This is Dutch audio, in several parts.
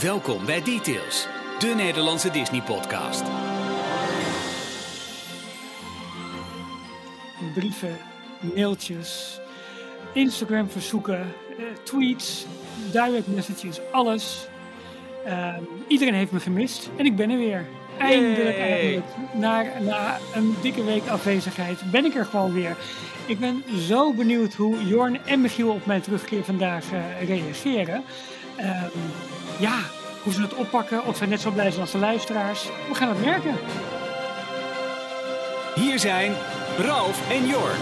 Welkom bij Details, de Nederlandse Disney-podcast. brieven, mailtjes, Instagram verzoeken, eh, tweets, direct messages, alles. Ehm, iedereen heeft me gemist en ik ben er weer. Eindelijk Yay. eigenlijk. Na, na een dikke week afwezigheid ben ik er gewoon weer. Ik ben zo benieuwd hoe Jorn en Michiel op mijn terugkeer vandaag eh, reageren. Ehm, ja, hoe ze het oppakken, of ze net zo blij zijn als de luisteraars. We gaan het merken. Hier zijn Ralf en Jorn.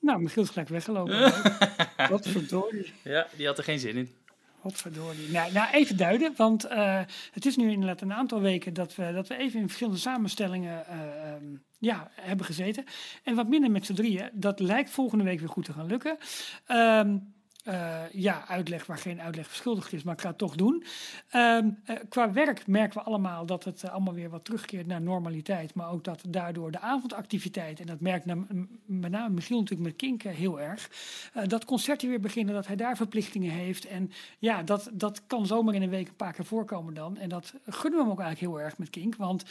Nou, Michiel is gelijk weggelopen. Wat verdorie. Ja, die had er geen zin in. Wat verdorie. Nou, nou, even duiden, want eh, het is nu inderdaad een aantal weken dat we, dat we even in verschillende samenstellingen eh, ehm, ja, hebben gezeten. En wat minder met z'n drieën. Dat lijkt volgende week weer goed te gaan lukken. Ehm, eh, ja, uitleg waar geen uitleg verschuldigd is, maar ik ga het toch doen. Ehm, eh, qua werk merken we allemaal dat het eh, allemaal weer wat terugkeert naar normaliteit. Maar ook dat daardoor de avondactiviteit, en dat merkt na- met name Michiel natuurlijk met Kink heel erg, dat concerten weer beginnen, dat hij daar verplichtingen heeft. En ja, dat, dat kan zomaar in een week een paar keer voorkomen dan. En dat gunnen we hem ook eigenlijk heel erg met Kink. Want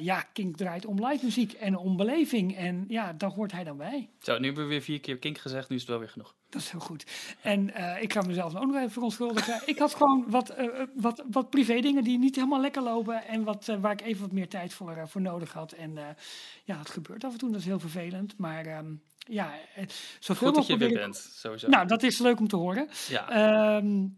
ja, Kink draait om live muziek en om beleving. En ja, daar hoort hij dan bij. Zo, nu hebben we weer vier keer kink gezegd, nu is het wel weer genoeg. Dat is heel goed. En eh, ik ga mezelf ook nog even verontschuldigen. Ik had gewoon wat, eh, eh, wat, wat privé dingen die niet helemaal lekker lopen. En wat, waar ik even wat meer tijd voor, voor nodig had. En ja, het gebeurt af en toe. Dat is heel vervelend. Maar ehm, ja, zoveel Goed dat je weer bent, sowieso. Nou, dat is leuk om te horen. ja. Ehm,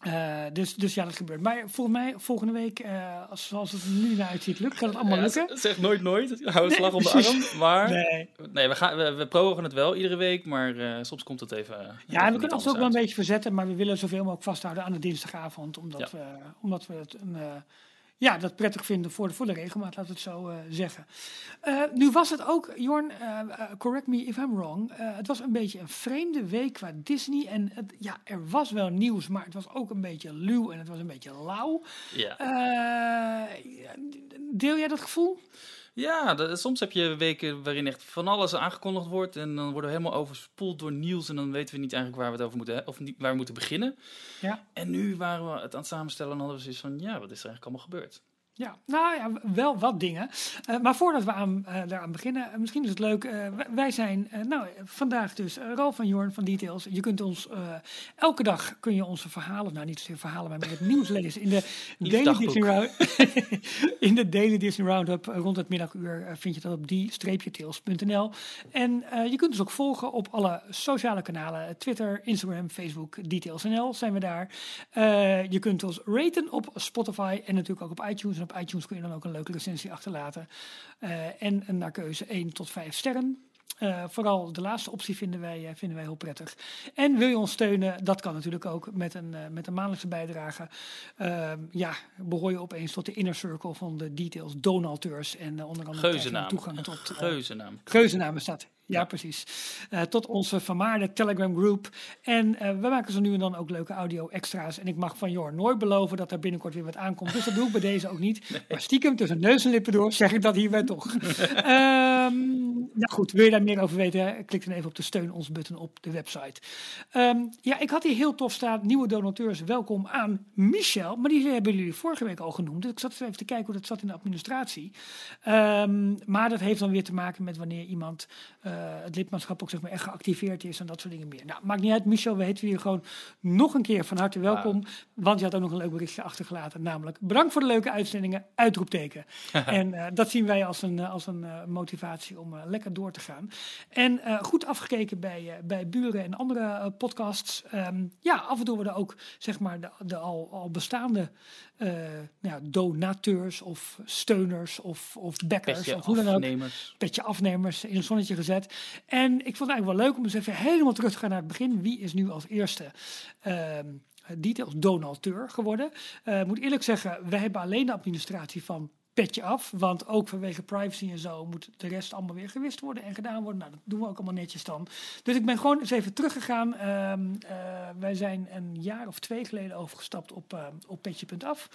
eh, dus, dus ja, dat gebeurt. Maar volgens mij volgende week, eh, als, zoals het er nu naar uitziet, lukt, kan het allemaal Ja, lukken. z- zeg nooit nooit, hou een Nee, slag om de arm. Maar Nee. nee, we, gaan, we, we prorogen het wel iedere week, maar eh, soms komt het even. even Ja, we kunnen ons ook wel een beetje verzetten, maar we willen zoveel mogelijk vasthouden aan de dinsdagavond. Omdat, we, omdat we het een, ja, dat prettig vinden voor de, voor de regelmaat, we het zo eh, zeggen. Eh, nu was het ook, Jorn, eh, correct me if I'm wrong. het was een beetje een vreemde week qua Disney. En het, ja, er was wel nieuws, maar het was ook een beetje luw en het was een beetje lauw. Ja, deel jij dat gevoel? Ja dat- soms heb je weken waarin echt van alles aangekondigd wordt. En dan worden we helemaal overspoeld door nieuws. En dan weten we niet eigenlijk waar we het over moeten, of niet, waar we moeten beginnen. Ja. En nu waren we het aan het samenstellen en hadden we zoiets van: ja, wat is er eigenlijk allemaal gebeurd? Ja, nou ja, wel wat dingen. Eh, maar voordat we aan, eh, daaraan beginnen, eh, misschien is het leuk. wij- zijn nou, vandaag dus uh, Ralf van Jorn van Details. Je kunt ons elke dag kun je onze verhalen, nou niet zozeer verhalen, maar het nieuws lezen in de Daily. Disney Round, in de Daily Disney Roundup rond het middaguur vind je dat op die-tails.nl. En je kunt ons ook volgen op alle sociale kanalen: Twitter, Instagram, Facebook, Details.nl zijn we daar. Je kunt ons raten op Spotify en natuurlijk ook op iTunes. Op iTunes kun je dan ook een leuke recensie achterlaten. Eh, en een naar keuze 1 tot 5 sterren. Eh, vooral de laatste optie vinden wij, eh, vinden wij heel prettig. En wil je ons steunen, dat kan natuurlijk ook met een, met een maandelijkse bijdrage. Ehm, ja, behoor je opeens tot de inner circle van de details donateurs. En onder andere Geuzennaam. toegang tot... geuzennaam. Geuzennaam staat. Ja, precies. Eh, tot onze vermaarde Telegram groep. En eh, we maken zo nu en dan ook leuke audio extra's. En ik mag van Jor nooit beloven dat er binnenkort weer wat aankomt. Dus dat doe ik bij deze ook niet. Maar stiekem tussen neus en lippen door zeg ik dat hierbij toch. Ehm nou goed, wil je daar meer over weten? Klik dan even op de steun ons button op de website. Ehm, ja, ik had hier heel tof staan. Nieuwe donateurs, welkom aan Michel. Maar die hebben jullie vorige week al genoemd. Dus ik zat even te kijken hoe dat zat in de administratie. Ehm, maar dat heeft dan weer te maken met wanneer iemand eh, het lidmaatschap ook zeg maar echt geactiveerd is en dat soort dingen meer. Nou, maakt niet uit. Michel, we heten hier gewoon nog een keer van harte welkom. Want je had ook nog een leuk berichtje achtergelaten. Namelijk, bedankt voor de leuke uitzendingen, uitroepteken. en eh, dat zien wij als een, eh, als een eh, motivatie om eh, lekker door te gaan. En eh, goed afgekeken bij, eh, bij buren en andere eh, podcasts. Ehm, ja, af en toe worden ook zeg maar de, de al, al bestaande ja, donateurs of steuners of, of backers Petje of hoe dan ook afnemers. petje afnemers in het zonnetje gezet. En ik vond het eigenlijk wel leuk om eens even helemaal terug te gaan naar het begin. Wie is nu als eerste ehm details donateur geworden? Eh, Ik moet eerlijk zeggen, wij hebben alleen de administratie van petje af. Want ook vanwege privacy en zo moet de rest allemaal weer gewist worden en gedaan worden. Nou, dat doen we ook allemaal netjes dan. Dus ik ben gewoon eens even teruggegaan. Ehm, eh, wij zijn een jaar of twee geleden overgestapt op, eh, op petje.af.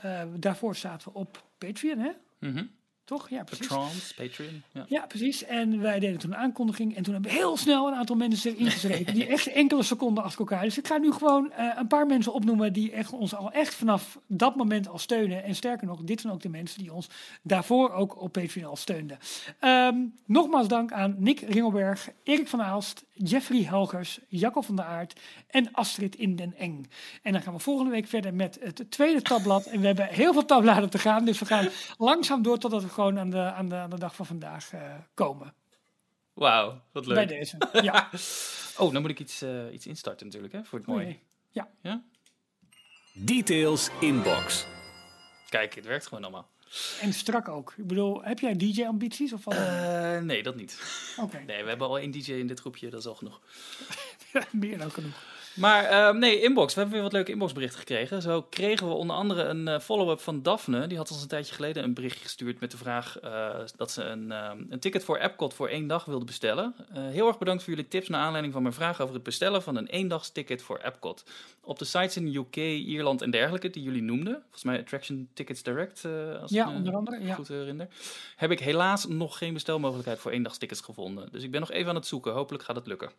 Eh, daarvoor zaten we op Patreon, hè? Mhm. Toch? Ja, precies. Patrons, Patreon. Ja. Ja, precies. En wij deden toen een aankondiging. En toen hebben we heel snel een aantal mensen erin geschreven. die echt enkele seconden achter elkaar. Dus ik ga nu gewoon eh, een paar mensen opnoemen. die echt, ons al echt vanaf dat moment al steunen. En sterker nog, dit zijn ook de mensen die ons daarvoor ook op Patreon al steunden. Ehm, nogmaals dank aan Nick Ringelberg, Erik van Aalst, Jeffrey Helgers, Jacco van der Aert en Astrid in den Eng. En dan gaan we volgende week verder met het tweede tabblad. En we hebben heel veel tabbladen te gaan. Dus we gaan langzaam door totdat we gewoon aan de, aan de, aan de dag van vandaag eh, komen. Wauw, wat leuk. Bij deze. Ja. Oh, dan moet ik iets, eh, iets instarten natuurlijk, hè, voor het mooie. Ja. Ja? Details inbox. Kijk, het werkt gewoon allemaal. En strak ook. Ik bedoel, heb jij DJ-ambities? Of? Eh, nee, dat niet. Oké, Nee, we hebben al één DJ in dit groepje, dat is al genoeg. meer dan genoeg. Maar ehm, nee, inbox. We hebben weer wat leuke inboxberichten gekregen. Zo kregen we onder andere een eh, follow-up van Daphne. Die had ons een tijdje geleden een berichtje gestuurd met de vraag eh, dat ze een, ehm, een ticket voor Epcot voor één dag wilde bestellen. Eh, heel erg bedankt voor jullie tips naar aanleiding van mijn vraag over het bestellen van een eendagsticket voor Epcot. Op de sites in UK, Ierland en dergelijke die jullie noemden, volgens mij Attraction Tickets Direct, als Ja, ik me onder andere, ja. goed herinner, heb ik helaas nog geen bestelmogelijkheid voor eendagstickets gevonden. Dus ik ben nog even aan het zoeken. Hopelijk gaat het lukken.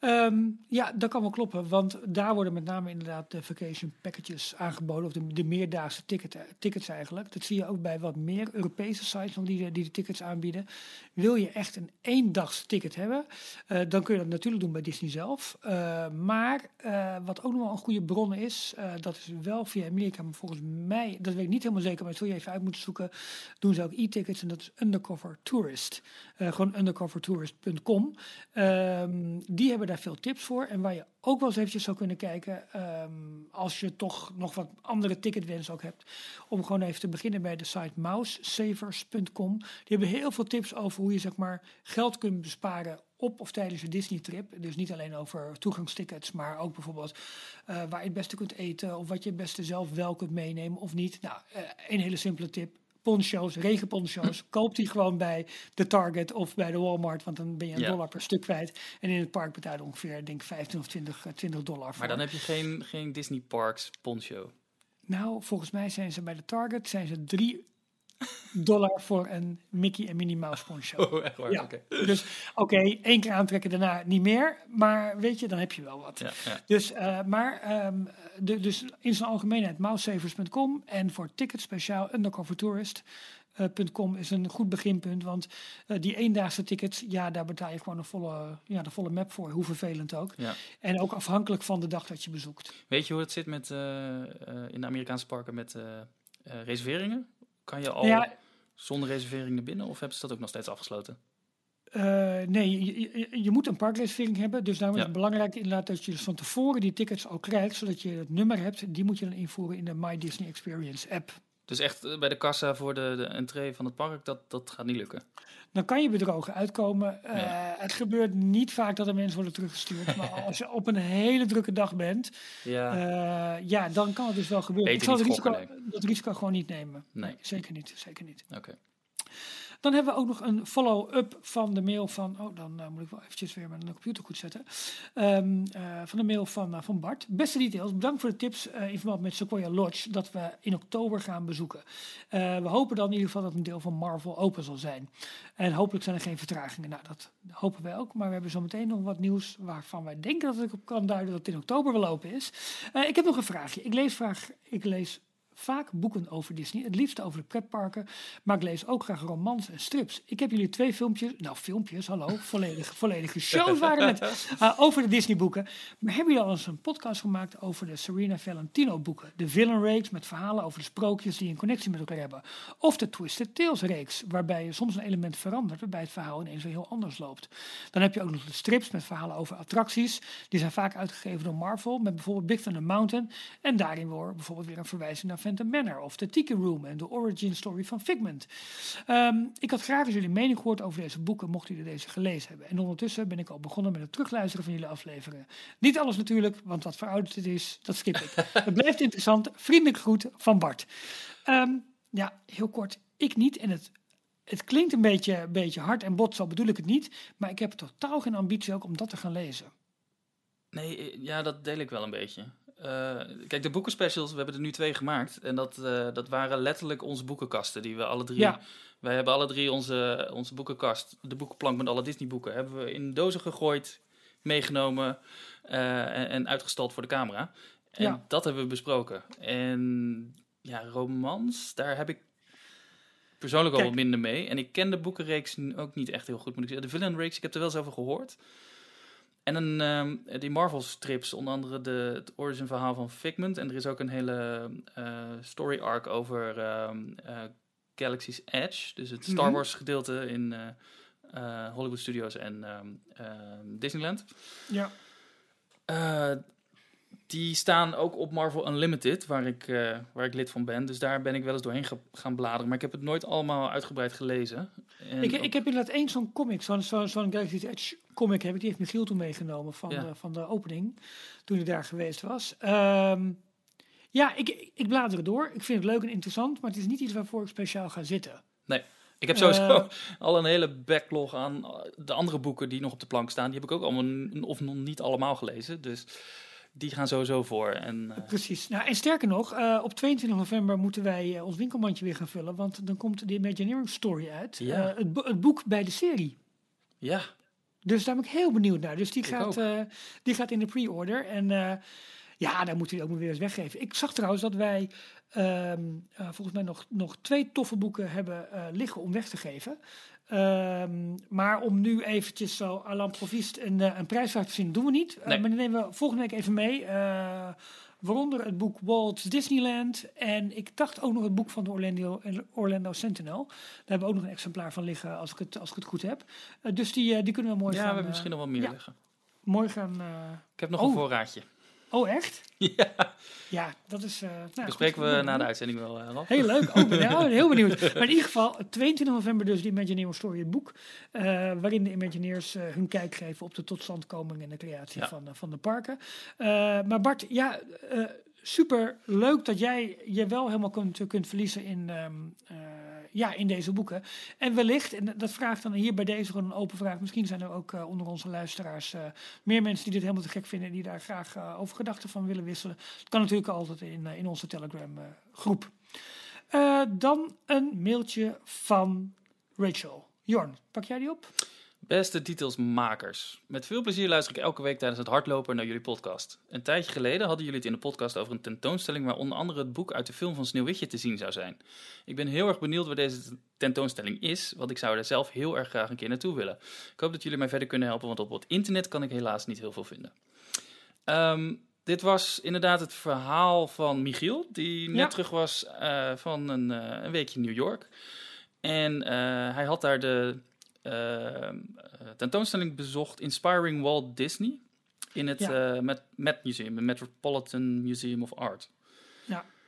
Ehm, ja, dat kan wel kloppen, want daar worden met name inderdaad de vacation packages aangeboden, of de, de meerdaagse ticket, tickets eigenlijk. Dat zie je ook bij wat meer Europese sites nog die, de- die de tickets aanbieden. Wil je echt een eendags ticket hebben, eh, dan kun je dat natuurlijk doen bij Disney zelf. Eh, maar eh, wat ook nog wel een goede bron is, dat is wel via Amerika, maar volgens mij, dat weet ik niet helemaal zeker, maar dat zul je even uit moeten zoeken, doen ze ook e-tickets en dat is Undercover Tourist. Gewoon undercovertourist.com. Ehm, die hebben daar veel tips voor. En waar je ook wel eens eventjes zou kunnen kijken, ehm, als je toch nog wat andere ticketwensen ook hebt, om gewoon even te beginnen bij de site mousesavers.com. Die hebben heel veel tips over hoe je zeg maar geld kunt besparen op of tijdens je Disney-trip. Dus niet alleen over toegangstickets, maar ook bijvoorbeeld eh, waar je het beste kunt eten of wat je het beste zelf wel kunt meenemen of niet. Nou, eh, een hele simpele tip poncho's, regenponcho's, koop die gewoon bij de Target of bij de Walmart, want dan ben je een Ja. dollar per stuk kwijt. En in het park betaal je ongeveer, denk ik, 15 of 20, eh, 20 dollar voor. Maar dan heb je geen, geen Disney Parks poncho. Nou, volgens mij zijn ze bij de Target zijn ze 3 dollar voor een Mickey en Minnie Mouse poncho. Oh, echt waar? Ja. Dus oké, één keer aantrekken, daarna niet meer. Maar weet je, dan heb je wel wat. Ja, ja. Dus, eh, maar ehm, de, dus in zijn algemeenheid mousesavers.com en voor tickets speciaal undercovertourist.com is een goed beginpunt. Want eh, die eendaagse tickets, ja, daar betaal je gewoon een volle, ja, de volle map voor. Hoe vervelend ook. Ja. En ook afhankelijk van de dag dat je bezoekt. Weet je hoe het zit met, eh, eh, in de Amerikaanse parken met eh, eh, reserveringen? Kan je al Ja, zonder reservering naar binnen of hebben ze dat ook nog steeds afgesloten? Eh, nee, je, je, je moet een parkreservering hebben. Dus daarom is Ja. het belangrijk inderdaad dat je dus van tevoren die tickets al krijgt. Zodat je het nummer hebt. Die moet je dan invoeren in de My Disney Experience app. Dus echt eh, bij de kassa voor de, de entree van het park, dat, dat gaat niet lukken. Dan kan je bedrogen uitkomen. Eh. Het gebeurt niet vaak dat er mensen worden teruggestuurd. maar als je op een hele drukke dag bent, Ja, eh, ja, dan kan het dus wel gebeuren. Beter Ik zal het risico, dat risico gewoon niet nemen. Nee. zeker niet. Zeker niet. oké. Dan hebben we ook nog een follow-up van de mail van. Oh, dan eh, moet ik wel eventjes weer mijn computer goed zetten. Ehm, eh, van de mail van, eh, van Bart. Beste details, bedankt voor de tips in verband met Sequoia Lodge. Dat we in oktober gaan bezoeken. We hopen dan in ieder geval dat een deel van Marvel open zal zijn. En hopelijk zijn er geen vertragingen. Nou, dat hopen wij ook. Maar we hebben zometeen nog wat nieuws waarvan wij denken dat ik op kan duiden dat het in oktober wel open is. Ik heb nog een vraagje. Ik lees, vraag, ik lees vaak boeken over Disney. Het liefst over de pretparken. Maar ik lees ook graag romans en strips. Ik heb jullie twee filmpjes, nou filmpjes, hallo, volledige, volledige shows waren het, uh, over de Disney boeken. Maar hebben jullie al eens een podcast gemaakt over de Serena Valentino boeken? De Villain reeks met verhalen over de sprookjes die een connectie met elkaar hebben. Of de Twisted Tales reeks, waarbij je soms een element verandert, waarbij het verhaal ineens weer heel anders loopt. Dan heb je ook nog de strips met verhalen over attracties. Die zijn vaak uitgegeven door Marvel, met bijvoorbeeld Big Thunder Mountain. En daarin wordt bijvoorbeeld weer een verwijzing naar Phantom Manor of de Tiki Room en de origin story van Figment. Ehm, ik had graag eens jullie mening gehoord over deze boeken, mochten jullie deze gelezen hebben. En ondertussen ben ik al begonnen met het terugluisteren van jullie afleveringen. Niet alles natuurlijk, want wat verouderd het is, dat skip ik. het blijft interessant. Vriendelijk groet van Bart. Ehm, ja, heel kort. Ik niet en het het klinkt een beetje, een beetje hard en bot, zo bedoel ik het niet. Maar ik heb totaal geen ambitie ook om dat te gaan lezen. Nee, eh, ja, dat deel ik wel een beetje. Eh, kijk, de boekenspecials, we hebben er nu twee gemaakt. En dat, eh, dat waren letterlijk onze boekenkasten die we alle drie... Ja. Wij hebben alle drie onze, onze boekenkast, de boekenplank met alle Disney boeken, hebben we in dozen gegooid, meegenomen eh, en, en uitgestald voor de camera. En Ja. dat hebben we besproken. En ja, romans, daar heb ik persoonlijk al wat minder mee. En ik ken de boekenreeks ook niet echt heel goed, moet ik zeggen. De villain reeks, ik heb er wel eens over gehoord. En een, ehm, die Marvel strips, onder andere de, het origin verhaal van Figment. En er is ook een hele eh, story arc over ehm, eh, Galaxy's Edge. Dus het Star Mhm. Wars gedeelte in eh, Hollywood Studios en ehm, Disneyland. Ja. Die staan ook op Marvel Unlimited, waar ik, waar ik lid van ben. Dus daar ben ik wel eens doorheen gaan bladeren. Maar ik heb het nooit allemaal uitgebreid gelezen. En Ik, ik heb inderdaad één zo'n comic, zo'n zo'n Galaxy's Edge comic heb ik. Die heeft Michiel toen meegenomen van, Ja. de, van de opening, toen hij daar geweest was. Ehm, ja, ik, ik blader het door. Ik vind het leuk en interessant, maar het is niet iets waarvoor ik speciaal ga zitten. Ik heb sowieso Eh, al een hele backlog aan eh, de andere boeken die nog op de plank staan. Die heb ik ook allemaal, of nog niet allemaal gelezen. Dus die gaan sowieso voor. En, eh, Precies. Nou, en sterker nog, eh, op 22 november moeten wij eh, ons winkelmandje weer gaan vullen, want dan komt de Imagineering Story uit. Ja. Eh, het, bo- het boek bij de serie. ja, Dus daar ben ik heel benieuwd naar. Dus die, Ik gaat, eh, die gaat in de pre-order. En eh, ja, daar moeten we ook maar weer eens weggeven. Ik zag trouwens dat wij ehm, eh, volgens mij nog, nog twee toffe boeken hebben liggen om weg te geven. Ehm, maar om nu eventjes zo à l'improviste een, een prijsvraag te zien, doen we niet. Nee. maar die nemen we volgende week even mee. Eh, waaronder het boek Walt's Disneyland. En ik dacht ook nog het boek van de Orlando, Orlando Sentinel. Daar hebben we ook nog een exemplaar van liggen, als ik het, als ik het goed heb. Eh, dus die, eh, die kunnen we mooi ja we gaan... hebben eh, misschien nog wel meer ja. liggen. mooi gaan. eh, Ik heb nog Oh. een voorraadje. Oh, echt? ja, Ja, dat is. eh nou, bespreken goed. we na de uitzending wel. eh, Ralf. Heel leuk. Oh, ben, oh, heel benieuwd. Maar in ieder geval, 22 november dus de Imagineering Story, het boek. eh, waarin de Imagineers eh, hun kijk geven op de totstandkoming en de creatie Ja. van, eh, van de parken. Eh, maar Bart, ja, eh, super leuk dat jij je wel helemaal kunt, kunt verliezen in, ehm, eh, ja, in deze boeken. En wellicht, en dat vraagt dan hier bij deze een open vraag. Misschien zijn er ook eh, onder onze luisteraars eh, meer mensen die dit helemaal te gek vinden. Die daar graag eh, over gedachten van willen wisselen. Het kan natuurlijk altijd in, in onze Telegram groep. Eh, dan een mailtje van Rachel. Jorn, pak jij die op? Beste titelsmakers. Met veel plezier luister ik elke week tijdens het hardlopen naar jullie podcast. Een tijdje geleden hadden jullie het in de podcast over een tentoonstelling waar onder andere het boek uit de film van Sneeuwwitje te zien zou zijn. Ik ben heel erg benieuwd waar deze tentoonstelling is, want ik zou er zelf heel erg graag een keer naartoe willen. Ik hoop dat jullie mij verder kunnen helpen, want op het internet kan ik helaas niet heel veel vinden. Ehm, dit was inderdaad het verhaal van Michiel, die net Ja. terug was eh, van een, eh, een weekje in New York. En eh, hij had daar de tentoonstelling bezocht, Inspiring Walt Disney, in het Ja. eh, Met, Met Museum, het Metropolitan Museum of Art,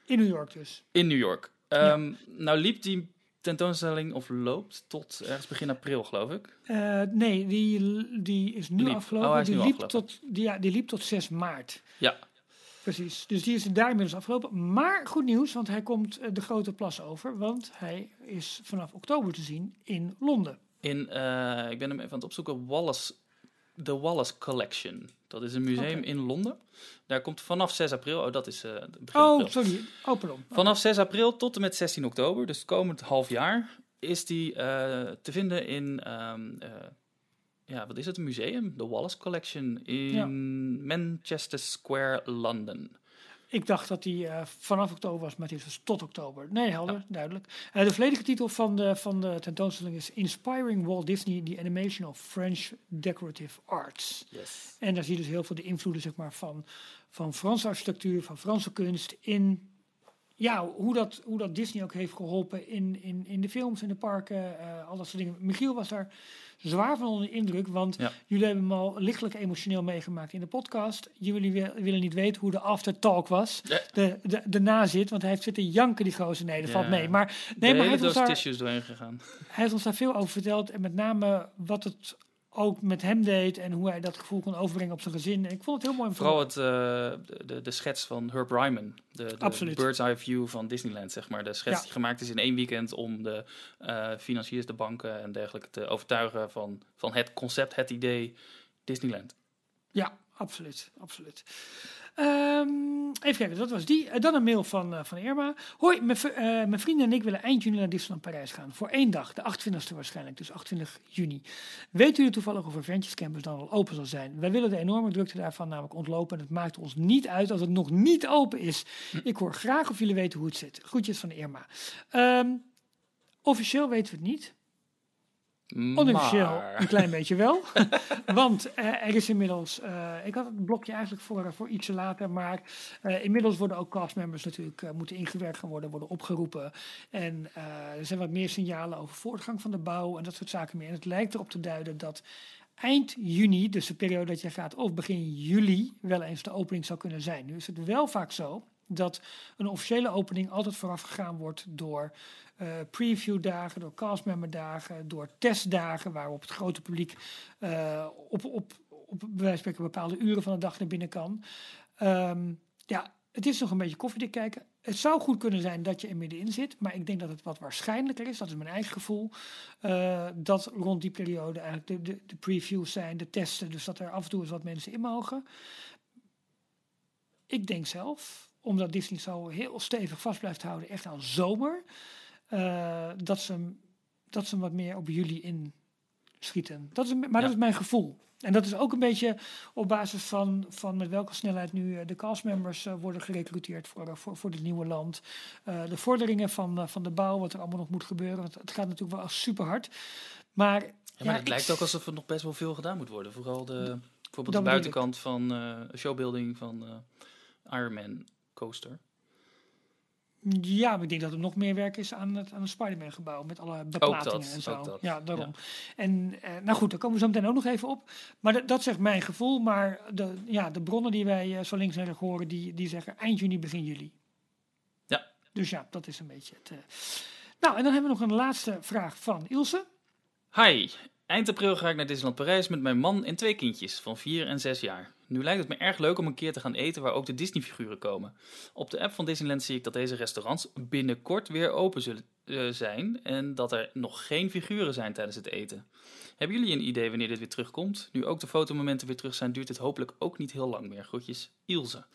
In New York dus. in New York. Ehm, Nou liep die tentoonstelling, of loopt, tot ergens begin april, geloof ik. Eh, nee, die, die is nu Liep. afgelopen. Oh, is die, nu liep afgelopen. Tot, die, ja, die liep tot 6 maart. Ja, Precies. Dus die is daar inmiddels afgelopen. Maar goed nieuws, want hij komt eh, de grote plas over. Want hij is vanaf oktober te zien in Londen. In, eh, ik ben hem even aan het opzoeken, Wallace, de Wallace Collection. Dat is een museum in Londen. Daar komt vanaf 6 april, oh dat is eh begin Oh, april. sorry. Oh, pardon. Vanaf 6 april tot en met 16 oktober, dus het komend half jaar, is die eh, te vinden in, ehm, eh, ja, wat is het, een museum? De Wallace Collection in Ja. Manchester Square, London. Ik dacht dat die eh, vanaf oktober was, maar het is dus tot oktober. Nee, helder, duidelijk. Eh, de volledige titel van de, van de tentoonstelling is Inspiring Walt Disney, The Animation of French Decorative Arts. Yes. En daar zie je dus heel veel de invloeden zeg maar, van, van Franse architectuur, van Franse kunst in ja, hoe, dat, hoe dat Disney ook heeft geholpen in, in, in de films, in de parken, eh al dat soort dingen. Michiel was daar zwaar van onder de indruk, want Ja. jullie hebben hem al lichtelijk emotioneel meegemaakt in de podcast. Jullie wi- willen niet weten hoe de aftertalk was, Ja. de, de, de nazit, want hij heeft zitten janken die gozer. Nee, dat Ja. valt mee. Maar, Nee, de maar hij heeft, ons daar, gegaan. hij heeft ons daar veel over verteld en met name wat het ook met hem deed en hoe hij dat gevoel kon overbrengen op zijn gezin. En ik vond het heel mooi. Vooral het, eh, de, de, schets van Herb Ryman. De, de bird's eye view van Disneyland, zeg maar. De schets Ja. die gemaakt is in één weekend om de eh, financiers, de banken en dergelijke te overtuigen van, van het concept, het idee Disneyland. Ja, absoluut, absoluut. Ehm, even kijken, dat was die. Eh, dan een mail van, eh, van Irma. Hoi, mijn, eh, mijn vrienden en ik willen eind juni naar Disneyland Parijs gaan. Voor één dag, de 28e waarschijnlijk, dus 28 juni. Weet u toevallig of Adventures Campus dan al open zal zijn? Wij willen de enorme drukte daarvan namelijk ontlopen. En het maakt ons niet uit als het nog niet open is. Ik hoor graag of jullie weten hoe het zit. Groetjes van Irma. Ehm, officieel weten we het niet. Onofficieel Maar- een klein beetje wel. Want eh, er is inmiddels, eh, ik had het blokje eigenlijk voor, voor ietsje later, maar eh, inmiddels worden ook castmembers natuurlijk eh, moeten ingewerkt gaan worden, worden opgeroepen. En eh, er zijn wat meer signalen over voortgang van de bouw en dat soort zaken meer. En het lijkt erop te duiden dat eind juni, dus de periode dat je gaat, of begin juli, wel eens de opening zou kunnen zijn. Nu is het wel vaak zo dat een officiële opening altijd vooraf gegaan wordt door eh previewdagen, door castmemberdagen, door testdagen waarop het grote publiek eh, op, op, op bepaalde uren van de dag naar binnen kan. Ehm, ja, het is nog een beetje koffiedik kijken. Het zou goed kunnen zijn dat je er middenin zit, maar ik denk dat het wat waarschijnlijker is, dat is mijn eigen gevoel, eh, dat rond die periode eigenlijk de, de, de previews zijn, de testen, dus dat er af en toe eens wat mensen in mogen. Ik denk zelf, omdat Disney zo heel stevig vast blijft houden, echt aan zomer, eh, dat, ze, hem- dat ze hem wat meer op juli inschieten. Dat is, maar dat Ja. is mijn gevoel. En dat is ook een beetje op basis van, van met welke snelheid nu eh, de castmembers eh, worden gerecruiteerd voor, voor, voor dit nieuwe land. De vorderingen van, van de bouw, wat er allemaal nog moet gebeuren. Want het gaat natuurlijk wel super hard. Maar, Ja, maar het ik lijkt ook alsof er nog best wel veel gedaan moet worden. Vooral de, bijvoorbeeld de buitenkant van showbuilding van Iron Man coaster. Ja, maar ik denk dat er nog meer werk is aan het, aan het Spider-Man gebouw. Met alle beplatingen dat, en zo. Ja, daarom. En eh, nou goed, daar komen we zo meteen ook nog even op. Maar dat- dat zegt mijn gevoel. Maar de, ja, de bronnen die wij eh, zo links en rechts horen, die, die zeggen eind juni, begin juli. Ja. Dus ja, dat is een beetje het. eh. Nou, en dan hebben we nog een laatste vraag van Ilse. Hi, eind april ga ik naar Disneyland Parijs met mijn man en twee kindjes van 4 en 6 jaar. Nu lijkt het me erg leuk om een keer te gaan eten waar ook de Disney-figuren komen. Op de app van Disneyland zie ik dat deze restaurants binnenkort weer open zullen eh, zijn en dat er nog geen figuren zijn tijdens het eten. Hebben jullie een idee wanneer dit weer terugkomt? Nu ook de fotomomenten weer terug zijn, duurt het hopelijk ook niet heel lang meer. Groetjes, Ilse.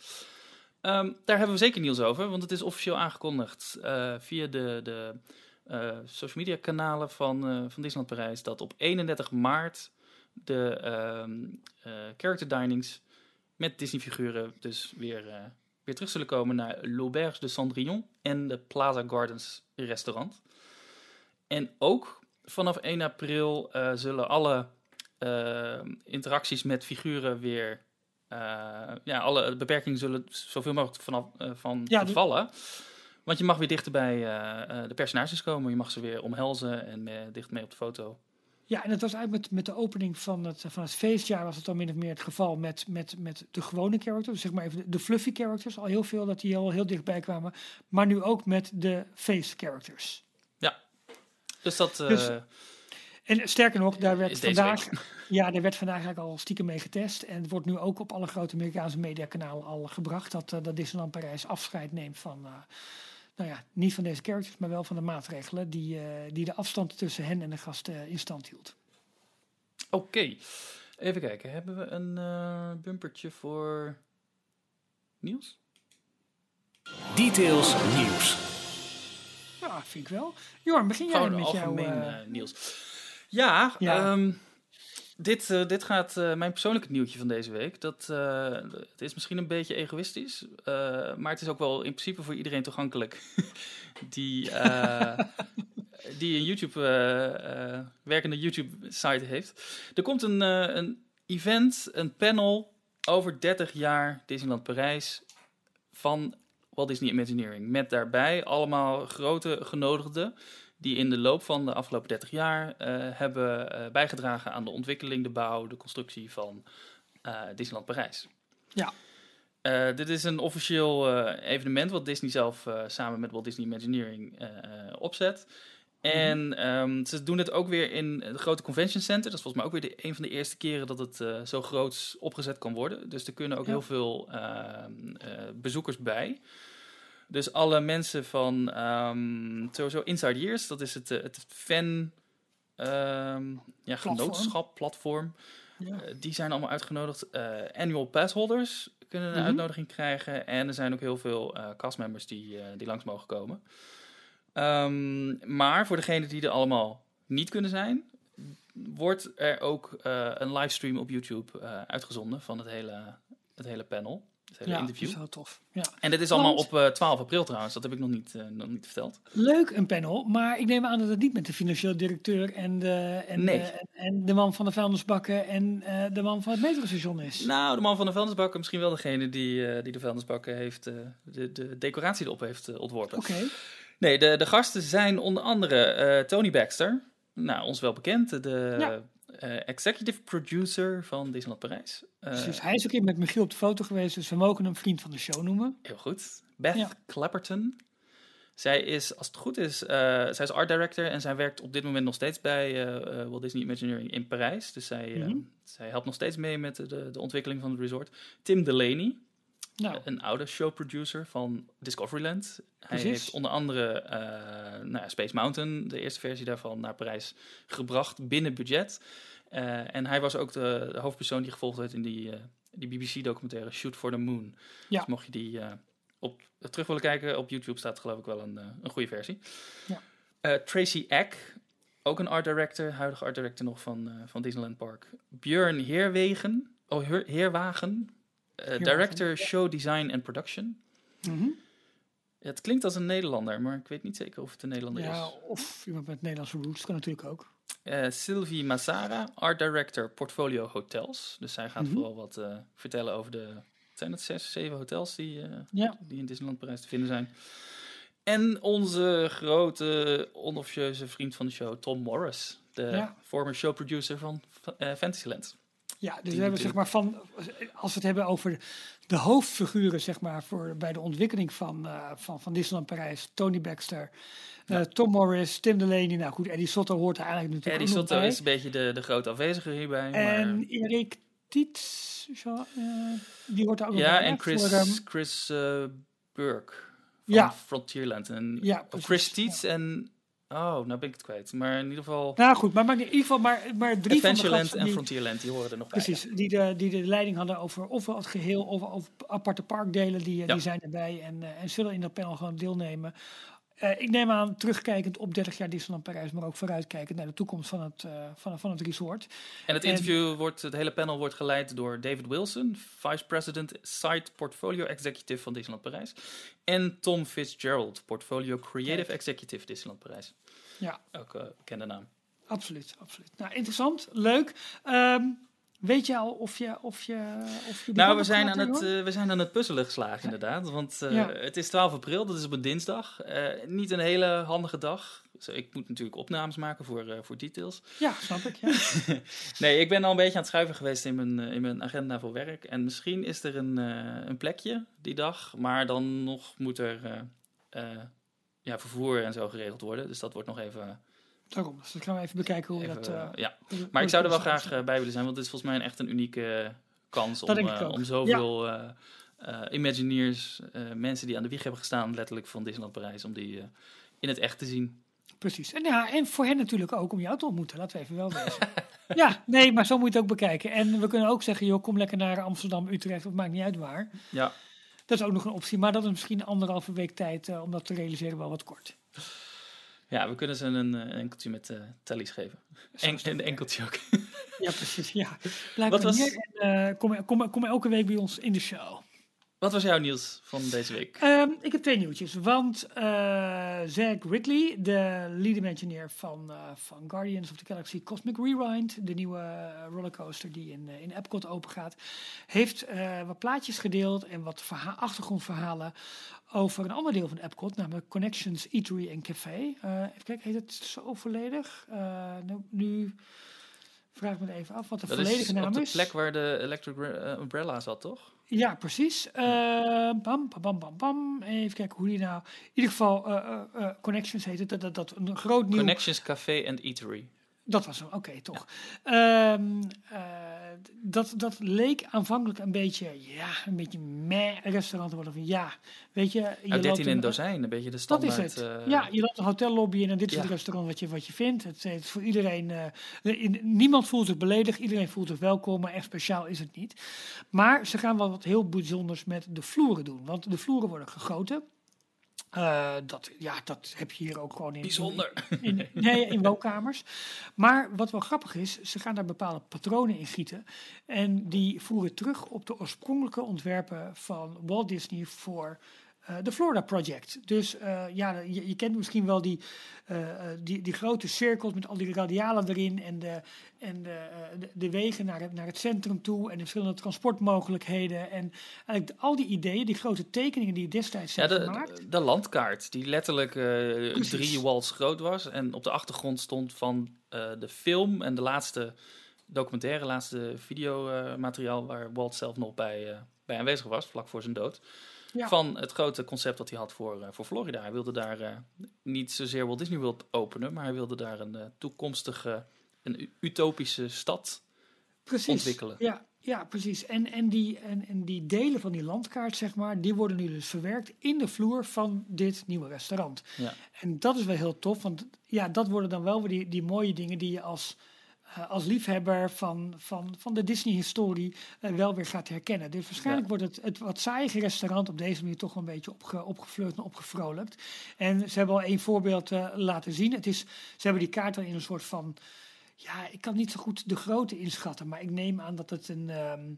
Ehm, daar hebben we zeker nieuws over, want het is officieel aangekondigd eh, via de, de eh, social media kanalen van, van Disneyland Parijs dat op 31 maart de ehm, eh, character dinings met Disney figuren dus weer, eh, weer terug zullen komen naar l'Auberge de Cendrillon en de Plaza Gardens restaurant. En ook vanaf 1 april eh, zullen alle eh, interacties met figuren weer ja, alle beperkingen zullen zoveel mogelijk vanaf, van Ja, vervallen. Want je mag weer dichter bij de personages komen. Je mag ze weer omhelzen en dicht mee op de foto. Ja, en dat was eigenlijk met, met de opening van het, van het feestjaar was het dan min of meer het geval met, met, met de gewone characters, zeg maar even de, de fluffy characters, al heel veel dat die al heel dichtbij kwamen, maar nu ook met de face characters. Dus dat... eh, Dus- En sterker nog, daar werd vandaag, ja, daar werd vandaag eigenlijk al stiekem mee getest en het wordt nu ook op alle grote Amerikaanse mediakanalen al gebracht dat, eh, dat Disneyland Parijs afscheid neemt van, eh, nou ja, niet van deze characters, maar wel van de maatregelen die, eh, die de afstand tussen hen en de gasten in stand hield. Oké. Even kijken. Hebben we een eh, bumpertje voor Niels? Details nieuws. Ja, vind ik wel. Jorn, begin jij met jouw... algemeen eh, eh, Niels. Ja, Ja. ehm, dit, eh, dit gaat eh, mijn persoonlijke nieuwtje van deze week. Dat, eh, het is misschien een beetje egoïstisch, maar het is ook wel in principe voor iedereen toegankelijk. die, die een YouTube, werkende YouTube-site heeft. Er komt een, een event, een panel over 30 jaar Disneyland Parijs van Walt Disney Imagineering. Met daarbij allemaal grote genodigden die in de loop van de afgelopen 30 jaar eh, hebben eh, bijgedragen aan de ontwikkeling, de bouw, de constructie van eh, Disneyland Parijs. Ja. Dit is een officieel evenement wat Disney zelf samen met Walt Disney Imagineering opzet. En ehm, ze doen het ook weer in het grote convention center. Dat is volgens mij ook weer de, een van de eerste keren dat het zo groot opgezet kan worden. Dus er kunnen ook Ja. heel veel ehm, eh, bezoekers bij. Dus alle mensen van ehm, sowieso Inside Years, dat is het, eh, het fan ehm, ja, genootschap, platform. Ja. Eh, die zijn allemaal uitgenodigd. Eh, annual pass holders kunnen een Mhm. uitnodiging krijgen. En er zijn ook heel veel eh castmembers die, die langs mogen komen. Ehm, maar voor degenen die er allemaal niet kunnen zijn, wordt er ook een livestream op YouTube uitgezonden van het hele, het hele panel. Het hele Ja, dat interview. is wel tof. Ja. En dit is allemaal op eh, 12 april trouwens. Dat heb ik nog niet, eh, nog niet verteld. Leuk een panel, maar ik neem aan dat het niet met de financieel directeur en de, en Nee. de, en, de man van de vuilnisbakken en eh, de man van het metrostation is. Nou, de man van de vuilnisbakken, misschien wel degene die, die de vuilnisbakken heeft, de, de decoratie erop heeft ontworpen. Oké, Nee, de, de gasten zijn onder andere Tony Baxter, nou, ons wel bekend, de Ja. Eh, executive producer van Disneyland Parijs. Eh, dus hij is ook in met Michiel op de foto geweest, dus we mogen hem vriend van de show noemen. Heel goed. Beth Ja. Clapperton. Zij is, als het goed is, eh, zij is art director en zij werkt op dit moment nog steeds bij Walt Disney Imagineering in Parijs. Dus zij, Mhm. zij helpt nog steeds mee met de, de, de ontwikkeling van het resort. Tim Delaney, Nou, een oude showproducer van Discoveryland. Hij heeft onder andere eh, nou ja, Space Mountain, de eerste versie daarvan, naar Parijs gebracht binnen budget. Eh, en hij was ook de, de hoofdpersoon die gevolgd werd in die, eh, die BBC-documentaire Shoot for the Moon. Ja. Dus mocht je die op, terug willen kijken, op YouTube staat geloof ik wel een, een goede versie. Ja. Tracy Eck, ook een art director, huidige art director nog van, van Disneyland Park. Björn Heerwegen, oh, Heer- Heerwagen, director show design en production. mhm. Het klinkt als een Nederlander, maar ik weet niet zeker of het een Nederlander ja, is. of iemand met Nederlandse roots kan natuurlijk ook. Eh, Sylvie Massara, art director portfolio hotels. Dus zij gaat Mhm. vooral wat eh, vertellen over de, zijn het zes, zeven hotels die, eh, Ja, die in Disneyland Parijs te vinden zijn. En onze grote onofficieuze vriend van de show, Tom Morris. De Ja. former showproducer van eh, Fantasyland. Ja dus we hebben zeg maar van, als we het hebben over de hoofdfiguren zeg maar voor, bij de ontwikkeling van, eh, van, van Disneyland Parijs, Tony Baxter, eh, Tom Morris, Tim Delaney, nou goed, Eddie Soto hoort er eigenlijk natuurlijk Eddie Sotto bij. is een beetje de, de grote afwezige hierbij. maar, En Erik Tietz, zo, eh, die hoort er ook ja, bij. en hè, Chris, voor, ehm, Chris Burke van Ja. Frontierland. En, Ja, precies, Chris Tietz en... Oh, nou ben ik het kwijt. Maar in ieder geval... nou goed, maar, maar in ieder geval maar, maar drie van de en die, Frontierland, die horen er nog bij. Precies, die de, die de leiding hadden over ofwel het geheel of over aparte parkdelen, die, eh, Ja. die zijn erbij en, eh, en zullen in dat panel gewoon deelnemen. Eh, ik neem aan, terugkijkend op 30 jaar Disneyland Parijs, maar ook vooruitkijkend naar de toekomst van het, van, van het resort. En het En- interview wordt, het hele panel wordt geleid door David Wilson, Vice President Site Portfolio Executive van Disneyland Parijs. En Tom Fitzgerald, Portfolio Creative. Executive Disneyland Parijs. Ja, Ook een bekende naam. absoluut, absoluut. Nou, interessant, leuk. Ehm, weet je al of je, of je, of je Nou, we zijn, aan het, eh, we zijn aan het puzzelen geslagen inderdaad. Want eh, Ja. het is 12 april, dat is op een dinsdag. Eh, niet een hele handige dag. Dus ik moet natuurlijk opnames maken voor, eh, voor details. Ja, snap ik. Ja. Nee, ik ben al een beetje aan het schuiven geweest in mijn, eh, in mijn agenda voor werk. En misschien is er een, eh, een plekje die dag. Maar dan nog moet er eh, eh, ja, vervoer en zo geregeld worden. Dus dat wordt nog even... Daarom, dus dan gaan we even bekijken hoe we even, dat... eh, eh, ja. hoe Maar ik zou er we wel dat graag eh, bij willen zijn. Want dit is volgens mij echt een unieke kans om, Dat om zoveel Imagineers, mensen die aan de wieg hebben gestaan, letterlijk van Disneyland Parijs, om die in het echt te zien. Precies. En, ja, en voor hen natuurlijk ook om jou te ontmoeten. Laten we even wel wezen. ja, nee, maar zo moet je het ook bekijken. En we kunnen ook zeggen, joh, kom lekker naar Amsterdam, Utrecht, of maakt niet uit waar. Ja, Dat is ook nog een optie, maar dat is misschien anderhalve week tijd eh, om dat te realiseren wel wat kort. ja we kunnen ze een, een enkeltje met eh tallies geven. En weer. enkeltje ook. Ja, precies. Ja. Blijf Wat was- hier en eh, kom, kom, kom elke week bij ons in de show. Wat was jouw nieuws van deze week? Ehm, ik heb twee nieuwtjes, want uh, Zach Ridley, de lead engineer van, uh, van Guardians of the Galaxy Cosmic Rewind, de nieuwe uh, rollercoaster die in, in Epcot open gaat, heeft uh, wat plaatjes gedeeld en wat verha achtergrondverhalen over een ander deel van Epcot, namelijk Connections Eatery en Café. Even kijken, heet het zo volledig? Nu, nu vraag ik me even af wat de dat volledige is naam op de is. plek waar de Electric Umbrella zat, toch? Ja, precies. Uh, bam, bam, bam, bam. Even kijken hoe die nou... In ieder geval, uh, uh, Connections heet het. Dat, dat, dat een groot nieuw... Connections Café and Eatery. Dat was hem, oké, toch. Ehm, eh, dat, dat leek aanvankelijk een beetje, ja, een beetje meh restaurant te worden. Van ja, weet je... je Nou, loopt 13 in een- dozijn, een beetje de Dat standaard. is het. eh, ja, je loopt een hotellobby in en dit is Ja. het restaurant wat je, wat je vindt. Het, het is voor iedereen... eh, in- niemand voelt zich beledigd, iedereen voelt zich welkom, maar echt speciaal is het niet. Maar ze gaan wel wat heel bijzonders met de vloeren doen. Want de vloeren worden gegoten. Eh, dat, ja, dat heb je hier ook gewoon in. Bijzonder. In, nee, in woonkamers. Maar wat wel grappig is, ze gaan daar bepaalde patronen in gieten. En die voeren terug op de oorspronkelijke ontwerpen van Walt Disney voor de Florida Project. Dus eh, ja, je, je kent misschien wel die, eh, eh, die, die grote cirkels met al die radialen erin en de, en de, eh, de, de wegen naar het, naar het centrum toe en de verschillende transportmogelijkheden. En eigenlijk al die ideeën, die grote tekeningen die destijds Ja, zijn de, gemaakt. de, de landkaart, die letterlijk eh, Precies. drie walls groot was. En op de achtergrond stond van eh, de film en de laatste documentaire, laatste videomateriaal waar Walt zelf nog bij, eh, bij aanwezig was, vlak voor zijn dood. Ja. Van het grote concept dat hij had voor, eh, voor Florida. Hij wilde daar eh, niet zozeer Walt Disney World openen, maar hij wilde daar een eh, toekomstige, een utopische stad precies. ontwikkelen. Ja, ja precies. En, en, die, en, en die delen van die landkaart, zeg maar, die worden nu dus verwerkt in de vloer van dit nieuwe restaurant. Ja. En dat is wel heel tof, want ja, dat worden dan wel weer die, die mooie dingen die je als, als liefhebber van, van, van de Disney-historie eh, wel weer gaat herkennen. Dus waarschijnlijk wordt het, het wat saaiige restaurant op deze manier toch wel een beetje opge, opgefleurd en opgevrolijkt. En ze hebben al één voorbeeld eh, laten zien. Het is, ze hebben die kaart in een soort van ja, ik kan niet zo goed de grootte inschatten, maar ik neem aan dat het een, ehm,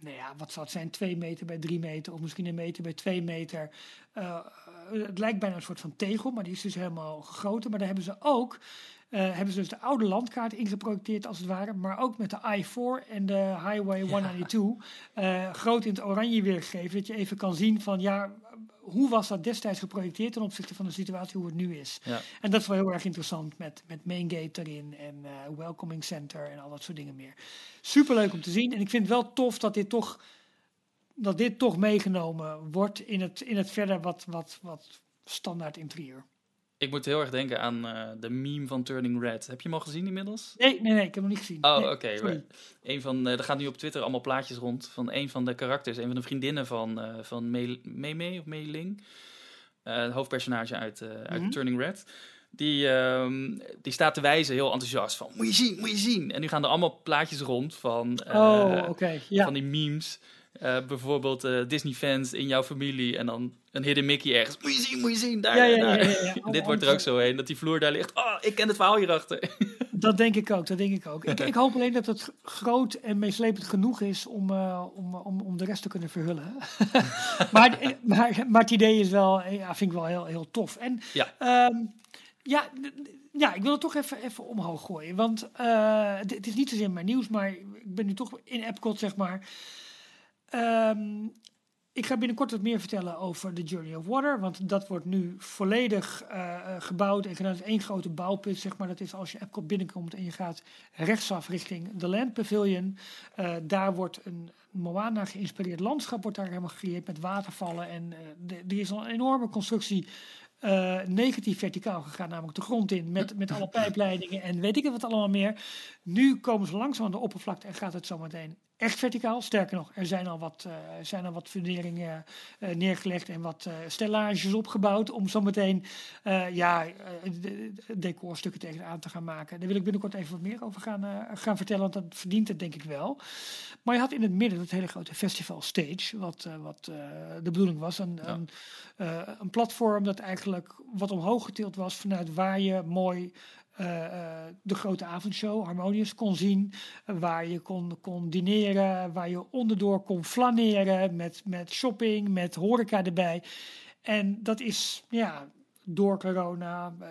nou ja, wat zal het zijn, 2 meter bij 3 meter of misschien een meter bij 2 meter. Eh, eh, het lijkt bijna een soort van tegel, maar die is dus helemaal gegoten. Maar daar hebben ze ook, eh, hebben ze dus de oude landkaart ingeprojecteerd als het ware, maar ook met de I-4 en de Highway 192 eh, groot in het oranje weergegeven, dat je even kan zien van ja, hoe was dat destijds geprojecteerd ten opzichte van de situatie hoe het nu is. Ja. En dat is wel heel erg interessant met, met Main Gate erin en eh, Welcoming Center en al dat soort dingen meer. Superleuk om te zien. En ik vind het wel tof dat dit toch, dat dit toch meegenomen wordt in het, in het verder wat, wat, wat standaard interieur. Ik moet heel erg denken aan eh, de meme van Turning Red. Heb je hem al gezien inmiddels? Nee, nee, nee, ik heb hem niet gezien. Oh, Nee, oké. Een van, eh, er gaan nu op Twitter allemaal plaatjes rond van een van de karakters, een van de vriendinnen van, eh van Mei Mei Mei of Mei Ling, het hoofdpersonage uit, uit Mhm. Turning Red. Die, ehm, die staat te wijzen, heel enthousiast, van moet je zien, moet je zien. En nu gaan er allemaal plaatjes rond van, oh. Ja. van die memes. Bijvoorbeeld eh, Disney-fans in jouw familie en dan een Hidden Mickey ergens. Moet je zien, moet je zien, daar, Ja, ja, daar. ja, ja, ja. En dit wordt er ook zo heen, dat die vloer daar ligt. Oh, ik ken het verhaal hierachter. Dat denk ik ook, dat denk ik ook. Ik, ik hoop alleen dat het groot en meeslepend genoeg is om, eh, om, om, om de rest te kunnen verhullen. maar, eh, maar, maar het idee is wel, eh, ja, vind ik wel heel, heel tof. En Ja. ehm, ja, ja, ik wil het toch even, even omhoog gooien. Want het het is niet zozeer mijn nieuws, maar ik ben nu toch in Epcot, zeg maar. Ehm, ik ga binnenkort wat meer vertellen over de Journey of Water. Want dat wordt nu volledig eh, eh, gebouwd en. Het is één grote bouwput, zeg maar. Dat is als je Epcot binnenkomt en je gaat rechtsaf richting de Land Pavilion. Eh, daar wordt een Moana geïnspireerd landschap wordt daar helemaal gecreëerd met watervallen. En de- er is al een enorme constructie negatief verticaal gegaan, namelijk de grond in, met, met alle pijpleidingen en weet ik het wat allemaal meer. Nu komen ze langzaam aan de oppervlakte en gaat het zometeen echt verticaal. Sterker nog, er zijn al wat, eh, zijn al wat funderingen eh, neergelegd en wat eh, stellages opgebouwd om zometeen ja, de- de decorstukken tegenaan te gaan maken. Daar wil ik binnenkort even wat meer over gaan, gaan vertellen, want dat verdient het denk ik wel. Maar je had in het midden dat hele grote festival stage, wat, wat de bedoeling was. Een, Ja. een, een platform dat eigenlijk wat omhoog getild was vanuit waar je mooi de grote avondshow, Harmonious, kon zien. eh, waar je kon, kon dineren, waar je onderdoor kon flaneren met, met shopping, met horeca erbij. En dat is ja, door corona, eh,